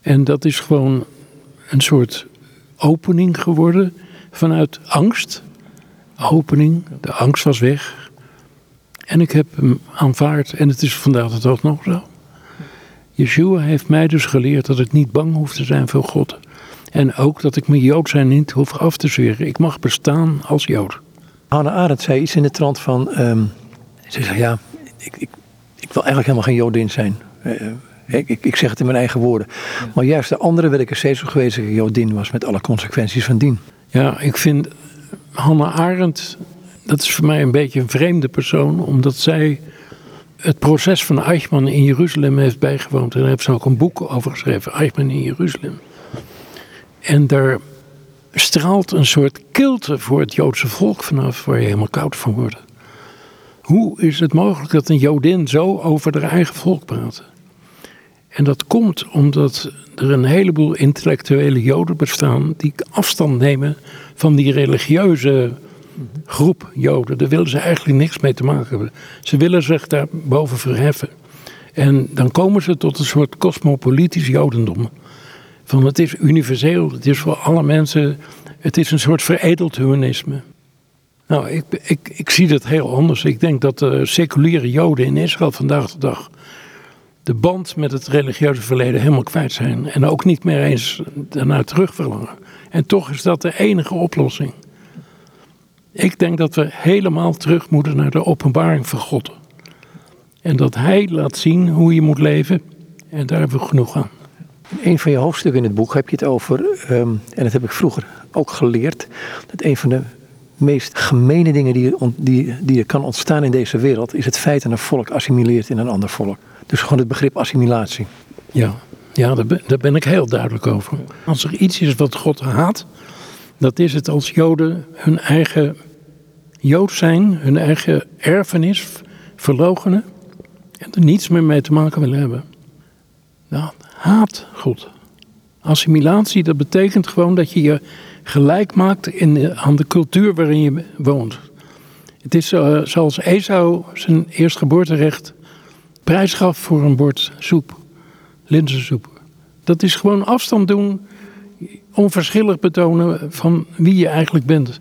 En dat is gewoon een soort opening geworden vanuit angst. Opening, de angst was weg. En ik heb hem aanvaard en het is vandaag de dag nog zo. Yeshua heeft mij dus geleerd dat ik niet bang hoef te zijn voor God. En ook dat ik mijn Jood zijn niet hoef af te zweren. Ik mag bestaan als Jood. Hannah Arendt zei iets in de trant van... ehm, ze zei, ja, ik, ik, ik wil eigenlijk helemaal geen Jodin zijn. Eh, eh, ik, ik, ik zeg het in mijn eigen woorden. Maar juist de andere wil ik er steeds op geweest dat ik Jodin was... met alle consequenties van dien. Ja, ik vind Hannah Arendt, dat is voor mij een beetje een vreemde persoon, omdat zij het proces van Eichmann in Jeruzalem heeft bijgewoond. En daar heeft ze ook een boek over geschreven, Eichmann in Jeruzalem. En daar straalt een soort kilte voor het Joodse volk vanaf, waar je helemaal koud van wordt. Hoe is het mogelijk dat een Jodin zo over haar eigen volk praat? En dat komt omdat er een heleboel intellectuele Joden bestaan die afstand nemen van die religieuze groep Joden. Daar willen ze eigenlijk niks mee te maken hebben. Ze willen zich daarboven verheffen. En dan komen ze tot een soort cosmopolitisch Jodendom. Van het is universeel, het is voor alle mensen, het is een soort veredeld humanisme. Nou, ik, ik, ik zie dat heel anders. Ik denk dat de seculiere Joden in Israël vandaag de dag de band met het religieuze verleden helemaal kwijt zijn. En ook niet meer eens daarna terug verlangen. En toch is dat de enige oplossing. Ik denk dat we helemaal terug moeten naar de openbaring van God. En dat Hij laat zien hoe je moet leven. En daar hebben we genoeg aan. In een van je hoofdstukken in het boek heb je het over, ehm, en dat heb ik vroeger ook geleerd, dat een van de meest gemene dingen die, die, die er kan ontstaan in deze wereld, is het feit dat een volk assimileert in een ander volk. Dus gewoon het begrip assimilatie. Ja, ja daar, ben, daar ben ik heel duidelijk over. Als er iets is wat God haat, dat is het als Joden hun eigen Jood zijn, hun eigen erfenis verloochenen en er niets meer mee te maken willen hebben. Dat haat God. Assimilatie, dat betekent gewoon dat je je gelijk maakt in de- aan de cultuur waarin je woont. Het is eh, zoals Esau zijn eerstgeboorterecht prijs gaf voor een bord soep, linzensoep. Dat is gewoon afstand doen, onverschillig betonen van wie je eigenlijk bent.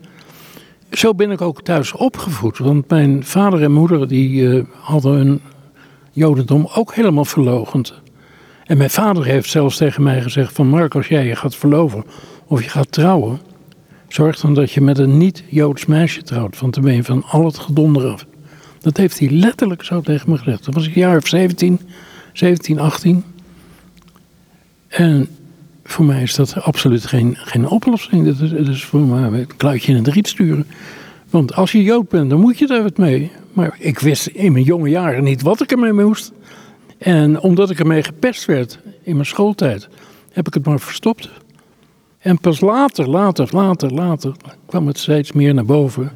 Zo ben ik ook thuis opgevoed, want mijn vader en moeder die eh, hadden hun jodendom ook helemaal verlogend. En mijn vader heeft zelfs tegen mij gezegd van Mark, als jij je gaat verloven of je gaat trouwen, zorg dan dat je met een niet-Joods meisje trouwt, want dan ben je van al het gedonder af. Dat heeft hij letterlijk zo tegen me gezegd. Dat was ik een jaar of 17, 17, 18. En voor mij is dat absoluut geen, geen oplossing. Dat is, dat is voor mij een kluitje in het riet sturen. Want als je Jood bent, dan moet je daar wat mee. Maar ik wist in mijn jonge jaren niet wat ik ermee moest. En omdat ik ermee gepest werd in mijn schooltijd, heb ik het maar verstopt. En pas later, later, later, later kwam het steeds meer naar boven.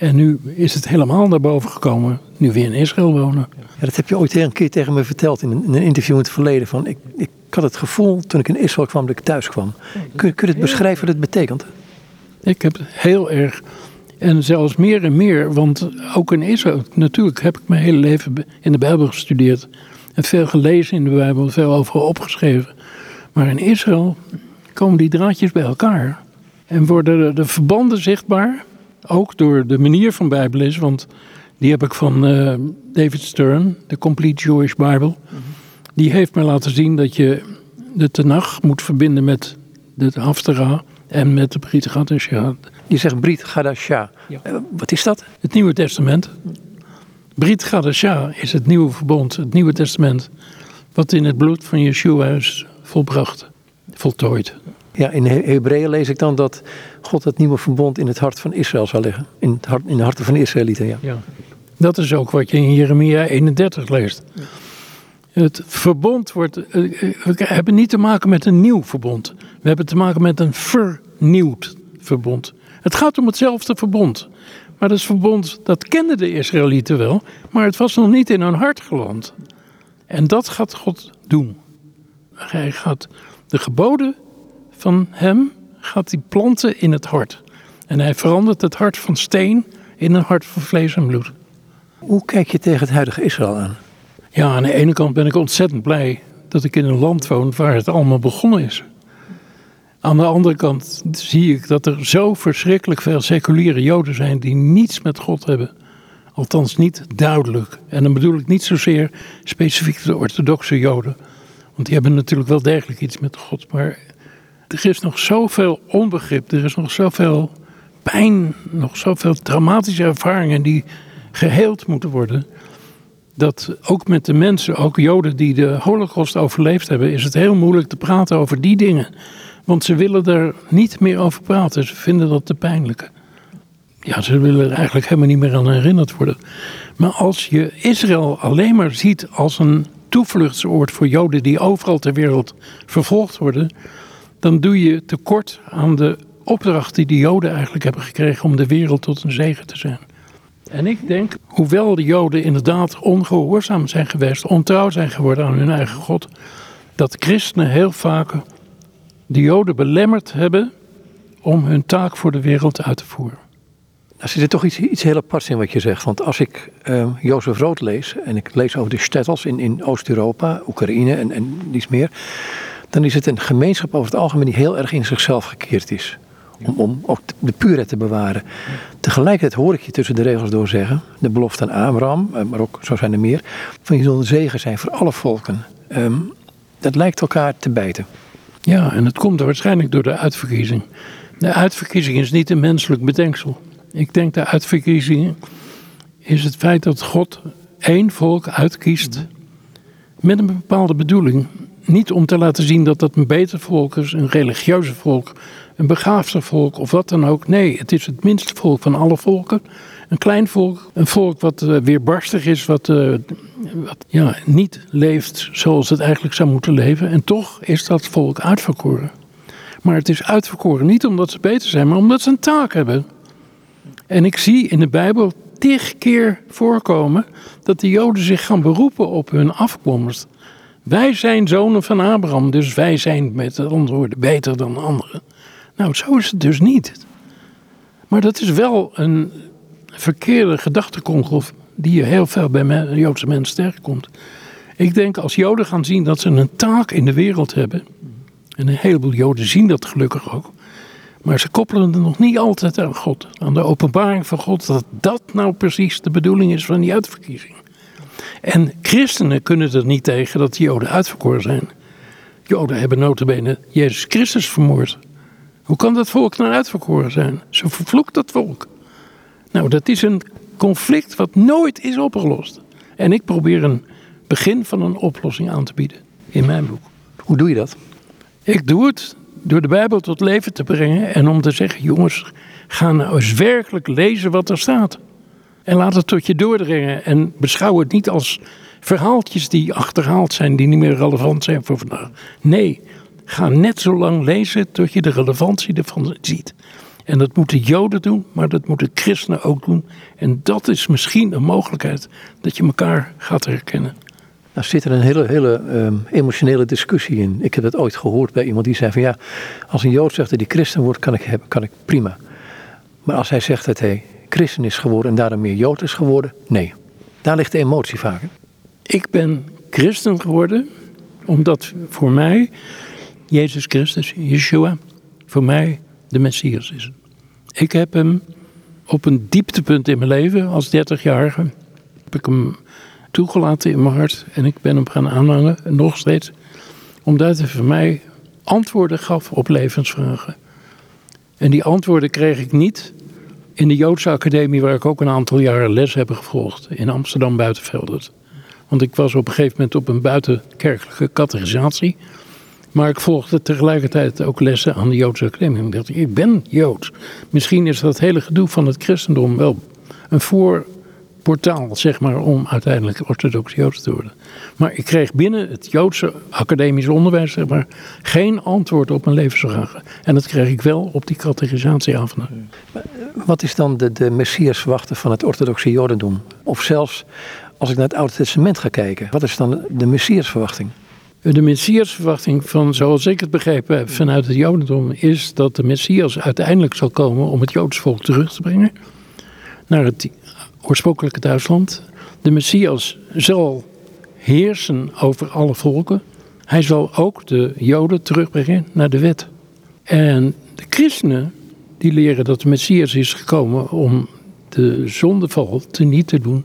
En nu is het helemaal naar boven gekomen, nu we in Israël wonen. Ja, dat heb je ooit een keer tegen me verteld in een, in een interview in het verleden. Van, ik, ik had het gevoel toen ik in Israël kwam dat ik thuis kwam. Kun, kun je het beschrijven wat het betekent? Ik heb het heel erg, en zelfs meer en meer, want ook in Israël, natuurlijk heb ik mijn hele leven in de Bijbel gestudeerd. En veel gelezen in de Bijbel, veel over opgeschreven. Maar in Israël komen die draadjes bij elkaar. En worden de, de verbanden zichtbaar, ook door de manier van Bijbellezen. Want die heb ik van eh, David Stern, de Complete Jewish Bible. Die heeft mij laten zien dat je de Tenach moet verbinden met de Haftarah en met de Brit Gadashah. Je zegt Brit Gadasha. Ja. Eh, wat is dat? Het Nieuwe Testament. Brit Gadashah is het nieuwe verbond, het Nieuwe Testament. Wat in het bloed van Yeshua is volbracht, voltooid. Ja, in He- Hebreeën lees ik dan dat God het nieuwe verbond in het hart van Israël zal leggen. In, het hart, in de harten van de Israëlieten, ja. Ja. Dat is ook wat je in Jeremia 31 leest. Het verbond wordt. eh, eh, We hebben niet te maken met een nieuw verbond. We hebben te maken met een vernieuwd verbond. Het gaat om hetzelfde verbond. Maar dat verbond, dat kenden de Israëlieten wel, maar het was nog niet in hun hart geland. En dat gaat God doen. Hij gaat de geboden van hem gaat hij planten in het hart. En hij verandert het hart van steen in een hart van vlees en bloed. Hoe kijk je tegen het huidige Israël aan? Ja, aan de ene kant ben ik ontzettend blij dat ik in een land woon waar het allemaal begonnen is. Aan de andere kant zie ik dat er zo verschrikkelijk veel seculiere Joden zijn die niets met God hebben. Althans niet duidelijk. En dan bedoel ik niet zozeer specifiek de orthodoxe Joden. Want die hebben natuurlijk wel degelijk iets met God. Maar er is nog zoveel onbegrip. Er is nog zoveel pijn. Nog zoveel traumatische ervaringen die geheeld moeten worden. Dat ook met de mensen, ook Joden die de Holocaust overleefd hebben, is het heel moeilijk te praten over die dingen. Want ze willen er niet meer over praten. Ze vinden dat te pijnlijk. Ja, ze willen er eigenlijk helemaal niet meer aan herinnerd worden. Maar als je Israël alleen maar ziet als een toevluchtsoord voor Joden die overal ter wereld vervolgd worden, dan doe je tekort aan de opdracht die de Joden eigenlijk hebben gekregen om de wereld tot een zegen te zijn. En ik denk, hoewel de Joden inderdaad ongehoorzaam zijn geweest, ontrouw zijn geworden aan hun eigen God, dat christenen heel vaak de Joden belemmerd hebben om hun taak voor de wereld uit te voeren. Er zit toch iets, iets heel aparts in wat je zegt. Want als ik uh, Jozef Rood lees, en ik lees over de stettels in, in Oost-Europa, Oekraïne en, en niets meer, dan is het een gemeenschap over het algemeen die heel erg in zichzelf gekeerd is. Om, om ook de puurheid te bewaren. Tegelijkertijd hoor ik je tussen de regels door zeggen, de belofte aan Abraham, eh, maar ook zo zijn er meer, van je zult een zegen zijn voor alle volken. Um, dat lijkt elkaar te bijten. Ja, en het komt waarschijnlijk door de uitverkiezing. De uitverkiezing is niet een menselijk bedenksel. Ik denk de uitverkiezing is het feit dat God één volk uitkiest met een bepaalde bedoeling. Niet om te laten zien dat dat een beter volk is, een religieuze volk, een begaafder volk of wat dan ook. Nee, het is het minste volk van alle volken. Een klein volk, een volk wat uh, weerbarstig is, wat, uh, wat ja, niet leeft zoals het eigenlijk zou moeten leven. En toch is dat volk uitverkoren. Maar het is uitverkoren niet omdat ze beter zijn, maar omdat ze een taak hebben. En ik zie in de Bijbel tig keer voorkomen dat de Joden zich gaan beroepen op hun afkomst. Wij zijn zonen van Abraham, dus wij zijn met andere woorden beter dan anderen. Nou, zo is het dus niet. Maar dat is wel een verkeerde gedachtekonkel die je heel veel bij Joodse mensen tegenkomt. Ik denk als Joden gaan zien dat ze een taak in de wereld hebben, en een heleboel Joden zien dat gelukkig ook, maar ze koppelen er nog niet altijd aan God, aan de openbaring van God, dat dat nou precies de bedoeling is van die uitverkiezing. En christenen kunnen er niet tegen dat Joden uitverkoren zijn. Joden hebben notabene Jezus Christus vermoord. Hoe kan dat volk nou uitverkoren zijn? Zo vervloekt dat volk. Nou, dat is een conflict wat nooit is opgelost. En ik probeer een begin van een oplossing aan te bieden in mijn boek. Hoe doe je dat? Ik doe het door de Bijbel tot leven te brengen en om te zeggen: jongens, ga nou eens werkelijk lezen wat er staat. En laat het tot je doordringen en beschouw het niet als verhaaltjes die achterhaald zijn, die niet meer relevant zijn voor vandaag. Nee, ga net zo lang lezen tot je de relevantie ervan ziet. En dat moeten Joden doen, maar dat moeten christenen ook doen. En dat is misschien een mogelijkheid dat je elkaar gaat herkennen. Nou zit er een hele, hele um, emotionele discussie in. Ik heb het ooit gehoord bij iemand die zei van ja, als een Jood zegt dat hij christen wordt, kan ik, kan ik prima. Maar als hij zegt dat hij christen is geworden en daarom meer Jood is geworden, nee. Daar ligt de emotie vaak. Ik ben christen geworden omdat voor mij Jezus Christus, Yeshua, voor mij de Messias is. Ik heb hem op een dieptepunt in mijn leven, als 30-jarige, heb ik hem toegelaten in mijn hart en ik ben hem gaan aanhangen, nog steeds, omdat hij voor mij antwoorden gaf op levensvragen. En die antwoorden kreeg ik niet in de Joodse Academie, waar ik ook een aantal jaren les heb gevolgd, in Amsterdam Buitenveldert. Want ik was op een gegeven moment op een buitenkerkelijke categorisatie. Maar ik volgde tegelijkertijd ook lessen aan de Joodse Academie. Ik dacht, ik ben Joods. Misschien is dat hele gedoe van het christendom wel een voorportaal, zeg maar, om uiteindelijk orthodox Joods te worden. Maar ik kreeg binnen het Joodse academisch onderwijs, zeg maar, geen antwoord op mijn levensvragen. En dat kreeg ik wel op die categorisatieavonden. Wat is dan de, de messias verwachten van het orthodoxe Jodendom? Of zelfs als ik naar het Oude Testament ga kijken, wat is dan de Messiasverwachting? De Messiasverwachting van, zoals ik het begrepen heb vanuit het Jodendom, is dat de Messias uiteindelijk zal komen om het Joods volk terug te brengen naar het oorspronkelijke Duitsland. De Messias zal heersen over alle volken. Hij zal ook de Joden terugbrengen naar de wet. En de christenen die leren dat de Messias is gekomen om de zondeval te niet te doen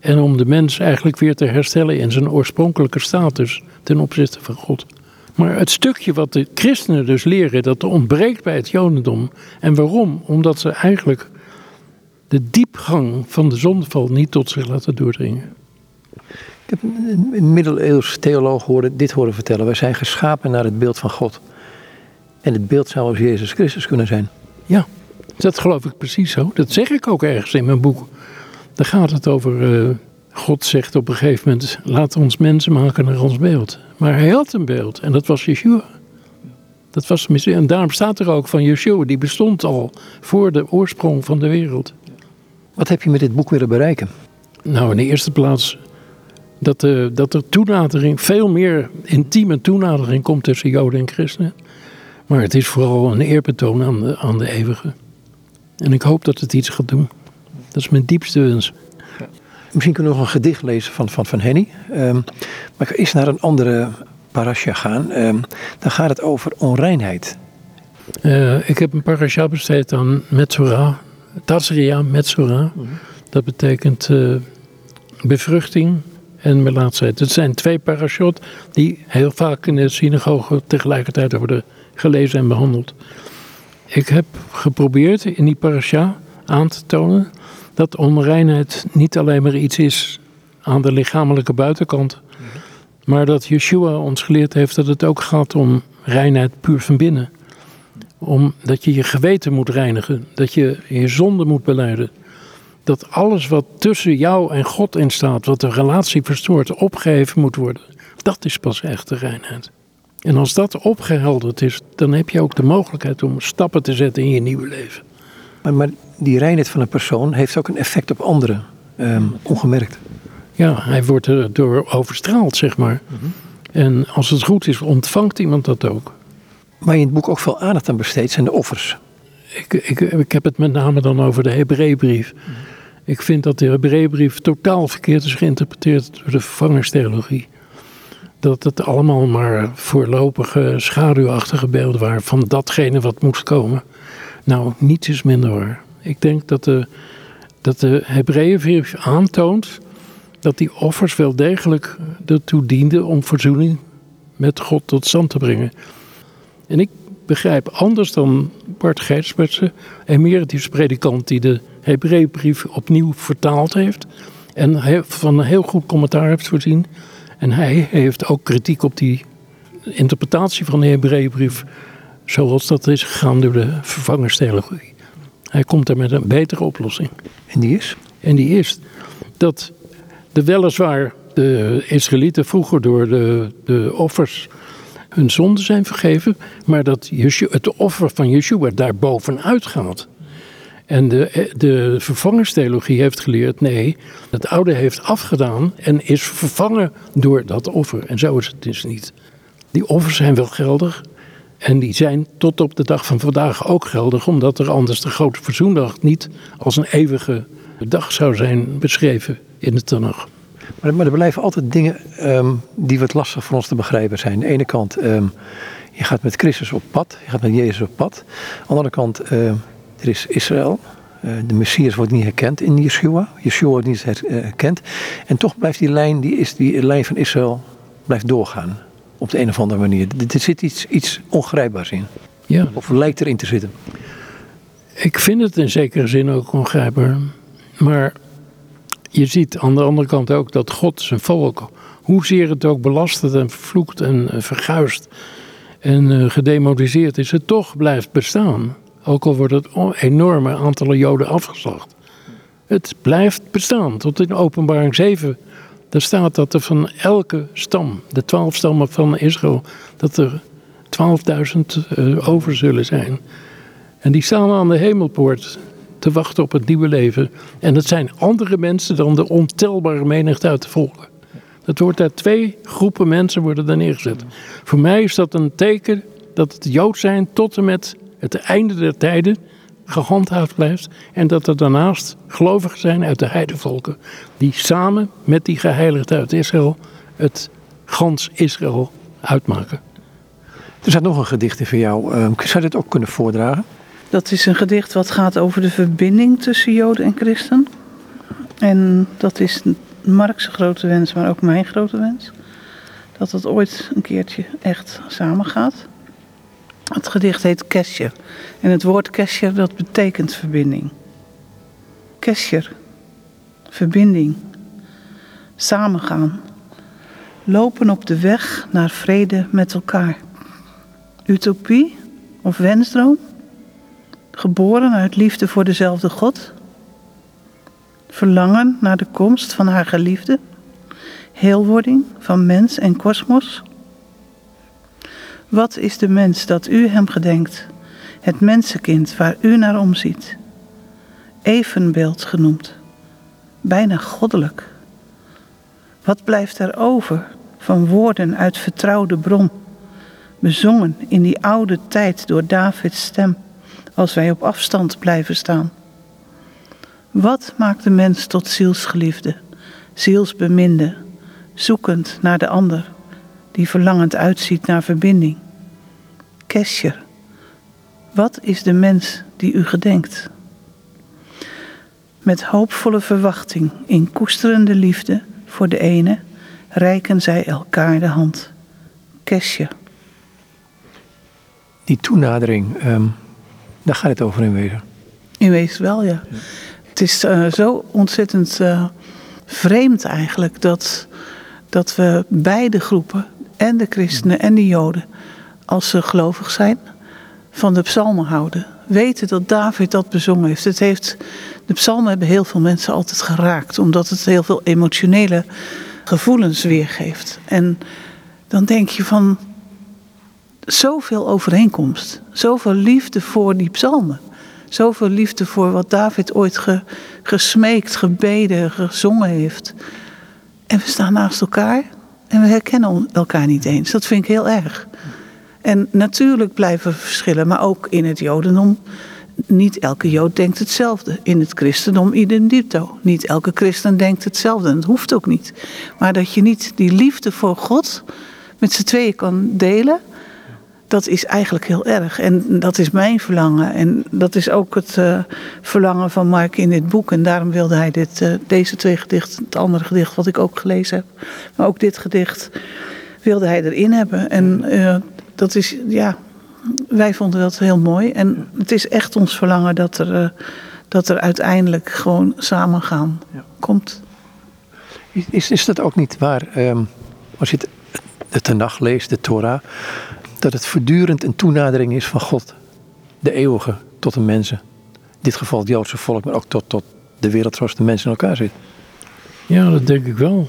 en om de mens eigenlijk weer te herstellen in zijn oorspronkelijke status ten opzichte van God. Maar het stukje wat de christenen dus leren, dat ontbreekt bij het Jodendom. En waarom? Omdat ze eigenlijk de diepgang van de zondeval niet tot zich laten doordringen. Ik heb een middeleeuws theoloog horen, dit horen vertellen. Wij zijn geschapen naar het beeld van God. En het beeld zou als Jezus Christus kunnen zijn. Ja, dat geloof ik precies zo. Dat zeg ik ook ergens in mijn boek. Daar gaat het over. Uh, God zegt op een gegeven moment: laat ons mensen maken naar ons beeld. Maar hij had een beeld en dat was Yeshua. Dat was, en daarom staat er ook van Yeshua, die bestond al voor de oorsprong van de wereld. Wat heb je met dit boek willen bereiken? Nou, in de eerste plaats dat, uh, dat er toenadering, veel meer intieme toenadering komt tussen Joden en Christenen. Maar het is vooral een eerbetoon aan de, aan de eeuwige. En ik hoop dat het iets gaat doen. Dat is mijn diepste wens. Misschien kunnen we nog een gedicht lezen van, van, van Henny. Um, maar ik ga eerst naar een andere parasha gaan. Um, dan gaat het over onreinheid. Uh, ik heb een parasha besteed aan Metzora. Tazria Metzora. Dat betekent uh, bevruchting en melaatsheid. Het zijn twee parashot die heel vaak in de synagoge tegelijkertijd worden gelezen en behandeld. Ik heb geprobeerd in die parasha aan te tonen dat onreinheid niet alleen maar iets is aan de lichamelijke buitenkant, maar dat Yeshua ons geleerd heeft dat het ook gaat om reinheid puur van binnen. Omdat je je geweten moet reinigen, dat je je zonde moet beleiden. Dat alles wat tussen jou en God in staat, wat de relatie verstoort, opgeheven moet worden. Dat is pas echte reinheid. En als dat opgehelderd is, dan heb je ook de mogelijkheid om stappen te zetten in je nieuwe leven. Maar, maar die reinheid van een persoon heeft ook een effect op anderen, ehm, ongemerkt. Ja, hij wordt er door overstraald, zeg maar. Mhm. En als het goed is, ontvangt iemand dat ook. Waar je in het boek ook veel aandacht aan besteedt, zijn de offers. Ik, ik, ik heb het met name dan over de Hebreeënbrief. Ik vind dat de Hebreeënbrief totaal verkeerd is geïnterpreteerd door de vervangerstheologie dat het allemaal maar voorlopige schaduwachtige beelden waren van datgene wat moest komen. Nou, niets is minder waar. Ik denk dat de, dat de Hebreeënbrief aantoont dat die offers wel degelijk ertoe dienden om verzoening met God tot stand te brengen. En ik begrijp anders dan Bart Geertsbertsen, emeritus predikant die de Hebreeënbrief opnieuw vertaald heeft en van een heel goed commentaar heeft voorzien en hij heeft ook kritiek op die interpretatie van de Hebreeënbrief zoals dat is gegaan door de vervangerstheologie. Hij komt er met een betere oplossing. En die is? En die is dat de weliswaar de Israëlieten vroeger door de, de offers hun zonden zijn vergeven, maar dat het offer van Yeshua daar bovenuit gaat. En de, de vervangerstheologie heeft geleerd: nee, het oude heeft afgedaan en is vervangen door dat offer. En zo is het dus niet. Die offers zijn wel geldig. En die zijn tot op de dag van vandaag ook geldig, omdat er anders de grote verzoendag niet als een eeuwige dag zou zijn beschreven in de Tanach. Maar, maar er blijven altijd dingen um, die wat lastig voor ons te begrijpen zijn. Aan de ene kant, um, je gaat met Christus op pad, je gaat met Jezus op pad. Aan de andere kant, uh, er is Israël. Uh, de Messias wordt niet herkend in Yeshua. Yeshua wordt niet herkend. En toch blijft die lijn, die, is, die lijn van Israël blijft doorgaan. Op de een of andere manier. Er zit iets, iets ongrijpbaars in. Ja. Of lijkt erin te zitten. Ik vind het in zekere zin ook ongrijpbaar. Maar je ziet aan de andere kant ook dat God zijn volk, hoezeer het ook belasterd en vervloekt en verguist en gedemoniseerd is, het toch blijft bestaan. Ook al wordt het enorme aantallen Joden afgeslacht. Het blijft bestaan. Tot in openbaring 7. Daar staat dat er van elke stam, de twaalf stammen van Israël, dat er 12.000 uh, over zullen zijn. En die staan aan de hemelpoort. Te wachten op het nieuwe leven. En dat zijn andere mensen dan de ontelbare menigte uit de volken. Dat wordt daar twee groepen mensen worden daar neergezet. Voor mij is dat een teken dat het Jood zijn tot en met het einde der tijden gehandhaafd blijft. En dat er daarnaast gelovigen zijn uit de heidevolken. Die samen met die geheiligden uit Israël het gans Israël uitmaken. Er staat nog een gedicht in voor jou. Um, zou je dit ook kunnen voordragen? Dat is een gedicht wat gaat over de verbinding tussen Joden en Christen. En dat is Mark's grote wens, maar ook mijn grote wens. Dat het ooit een keertje echt samengaat. Het gedicht heet Kesher. En het woord Kesher dat betekent verbinding. Kesher, verbinding, samengaan, lopen op de weg naar vrede met elkaar. Utopie of wensdroom, geboren uit liefde voor dezelfde God, verlangen naar de komst van haar geliefde, heelwording van mens en kosmos. Wat is de mens dat u hem gedenkt, het mensenkind waar u naar omziet? Evenbeeld genoemd, bijna goddelijk. Wat blijft er over van woorden uit vertrouwde bron, bezongen in die oude tijd door Davids stem, als wij op afstand blijven staan? Wat maakt de mens tot zielsgeliefde, zielsbeminde, zoekend naar de ander, die verlangend uitziet naar verbinding? Kescher, wat is de mens die u gedenkt? Met hoopvolle verwachting, in koesterende liefde voor de ene, reiken zij elkaar de hand. Kesje. Die toenadering, um, daar gaat het over in wezen. In wezen wel, ja. Het is uh, zo ontzettend uh, vreemd eigenlijk dat, dat we beide groepen, en de christenen en de joden, als ze gelovig zijn, van de psalmen houden. Weten dat David dat bezongen heeft. Het heeft de psalmen hebben heel veel mensen altijd geraakt, omdat het heel veel emotionele gevoelens weergeeft. En dan denk je van zoveel overeenkomst, zoveel liefde voor die psalmen. Zoveel liefde voor wat David ooit gesmeekt, gebeden, gezongen heeft. En we staan naast elkaar en we herkennen elkaar niet eens. Dat vind ik heel erg. En natuurlijk blijven verschillen, maar ook in het Jodendom. Niet elke Jood denkt hetzelfde. In het christendom idem dito. Niet elke christen denkt hetzelfde. En dat hoeft ook niet. Maar dat je niet die liefde voor God met z'n tweeën kan delen dat is eigenlijk heel erg. En dat is mijn verlangen. En dat is ook het uh, verlangen van Mark in dit boek. En daarom wilde hij dit, uh, deze twee gedichten, het andere gedicht wat ik ook gelezen heb, maar ook dit gedicht, wilde hij erin hebben. En uh, dat is, ja, wij vonden dat heel mooi. En het is echt ons verlangen dat er, dat er uiteindelijk gewoon samengaan ja. komt. Is, is dat ook niet waar, um, als je het, de Tenach leest, de Torah dat het voortdurend een toenadering is van God, de eeuwige, tot de mensen. In dit geval het Joodse volk, maar ook tot, tot de wereld zoals de mensen in elkaar zitten. Ja, dat denk ik wel.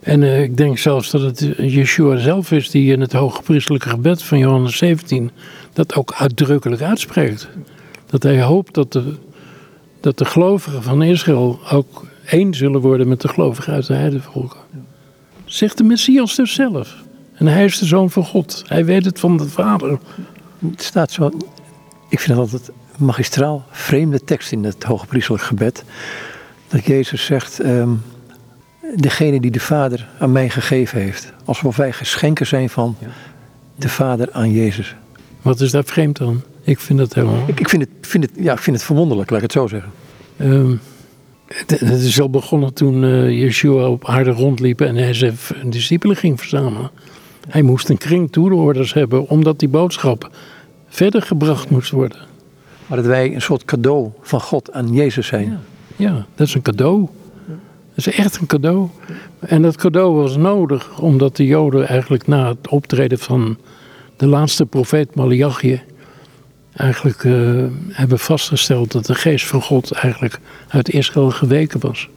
En uh, ik denk zelfs dat het Yeshua zelf is die in het hoogpriestelijke gebed van Johannes 17 dat ook uitdrukkelijk uitspreekt. Dat hij hoopt dat de, dat de gelovigen van Israël ook één zullen worden met de gelovigen uit de heidevolken. Zegt de Messias dus zelf. En hij is de zoon van God. Hij weet het van de Vader. Het staat zo. Ik vind het altijd magistraal, vreemde tekst in het hoogpriestelijk gebed. Dat Jezus zegt: um, Degene die de Vader aan mij gegeven heeft. Alsof wij geschenken zijn van de Vader aan Jezus. Wat is daar vreemd dan? Ik vind dat helemaal. Ik, ik vind, het, vind, het, ja, ik vind het verwonderlijk, laat ik het zo zeggen. Um, het, het, is al begonnen toen uh, Yeshua op aarde rondliep en hij zijn discipelen ging verzamelen. Hij moest een kring toehoorders hebben, omdat die boodschap verder gebracht moest worden. Maar dat wij een soort cadeau van God aan Jezus zijn. Ja, ja dat is een cadeau. Dat is echt een cadeau. En dat cadeau was nodig omdat de Joden eigenlijk na het optreden van de laatste profeet Malachi eigenlijk uh, hebben vastgesteld dat de geest van God eigenlijk uit Israël geweken was.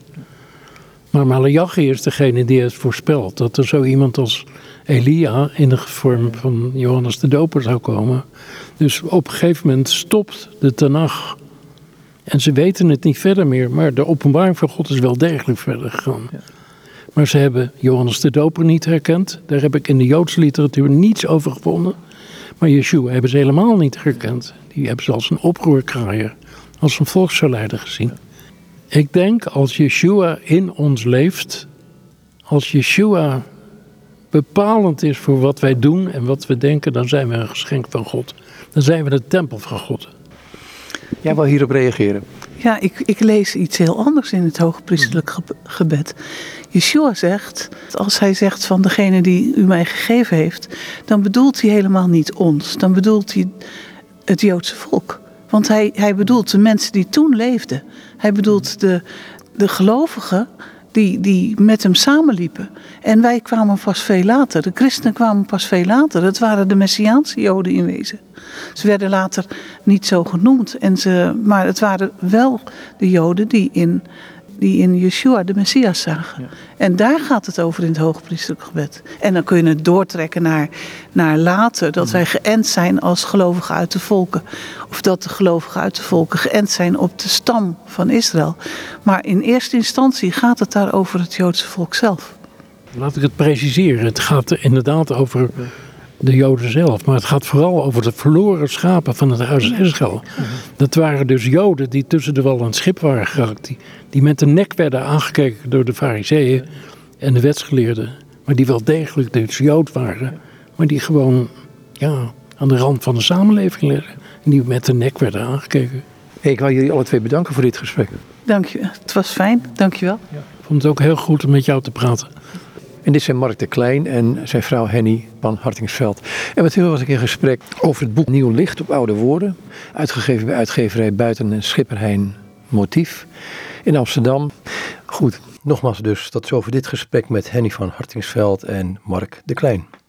Maar Malachi is degene die het voorspelt dat er zo iemand als Elia in de vorm van Johannes de Doper zou komen. Dus op een gegeven moment stopt de Tanach En ze weten het niet verder meer, maar de openbaring van God is wel degelijk verder gegaan. Maar ze hebben Johannes de Doper niet herkend. Daar heb ik in de Joodse literatuur niets over gevonden. Maar Yeshua hebben ze helemaal niet herkend. Die hebben ze als een oproerkraaier, als een volksverleider gezien. Ik denk als Yeshua in ons leeft, als Yeshua bepalend is voor wat wij doen en wat we denken, dan zijn we een geschenk van God. Dan zijn we de tempel van God. Jij wil hierop reageren? Ja, ik, ik lees iets heel anders in het hoogpriestelijk ge- gebed. Yeshua zegt, als hij zegt van degene die u mij gegeven heeft, dan bedoelt hij helemaal niet ons. Dan bedoelt hij het Joodse volk. Want hij, hij bedoelt de mensen die toen leefden. Hij bedoelt de, de gelovigen die, die met hem samenliepen. En wij kwamen pas veel later. De christenen kwamen pas veel later. Het waren de Messiaanse Joden in wezen. Ze werden later niet zo genoemd. En ze, maar het waren wel de Joden die in, die in Yeshua de Messias zagen. En daar gaat het over in het hoogpriestelijk gebed. En dan kun je het doortrekken naar, naar later. Dat wij geënt zijn als gelovigen uit de volken. Of dat de gelovigen uit de volken geënt zijn op de stam van Israël. Maar in eerste instantie gaat het daar over het Joodse volk zelf. Laat ik het preciseren. Het gaat er inderdaad over de Joden zelf. Maar het gaat vooral over de verloren schapen van het huis Israël. Dat waren dus Joden die tussen de wal en het schip waren geraakt. Die, die met de nek werden aangekeken door de fariseeën en de wetsgeleerden. Maar die wel degelijk dus Jood waren. Maar die gewoon ja, aan de rand van de samenleving liggen. En die met de nek werden aangekeken. Hey, ik wil jullie alle twee bedanken voor dit gesprek. Dank je. Het was fijn. Dank je wel. Ik vond het ook heel goed om met jou te praten. En dit zijn Mark de Klein en zijn vrouw Henny van Hartingsveld. En met hen was ik in gesprek over het boek Nieuw Licht op Oude Woorden. Uitgegeven bij uitgeverij Buiten en Schipperheijn Motief in Amsterdam. Goed, nogmaals dus tot zover dit gesprek met Henny van Hartingsveld en Mark de Klein.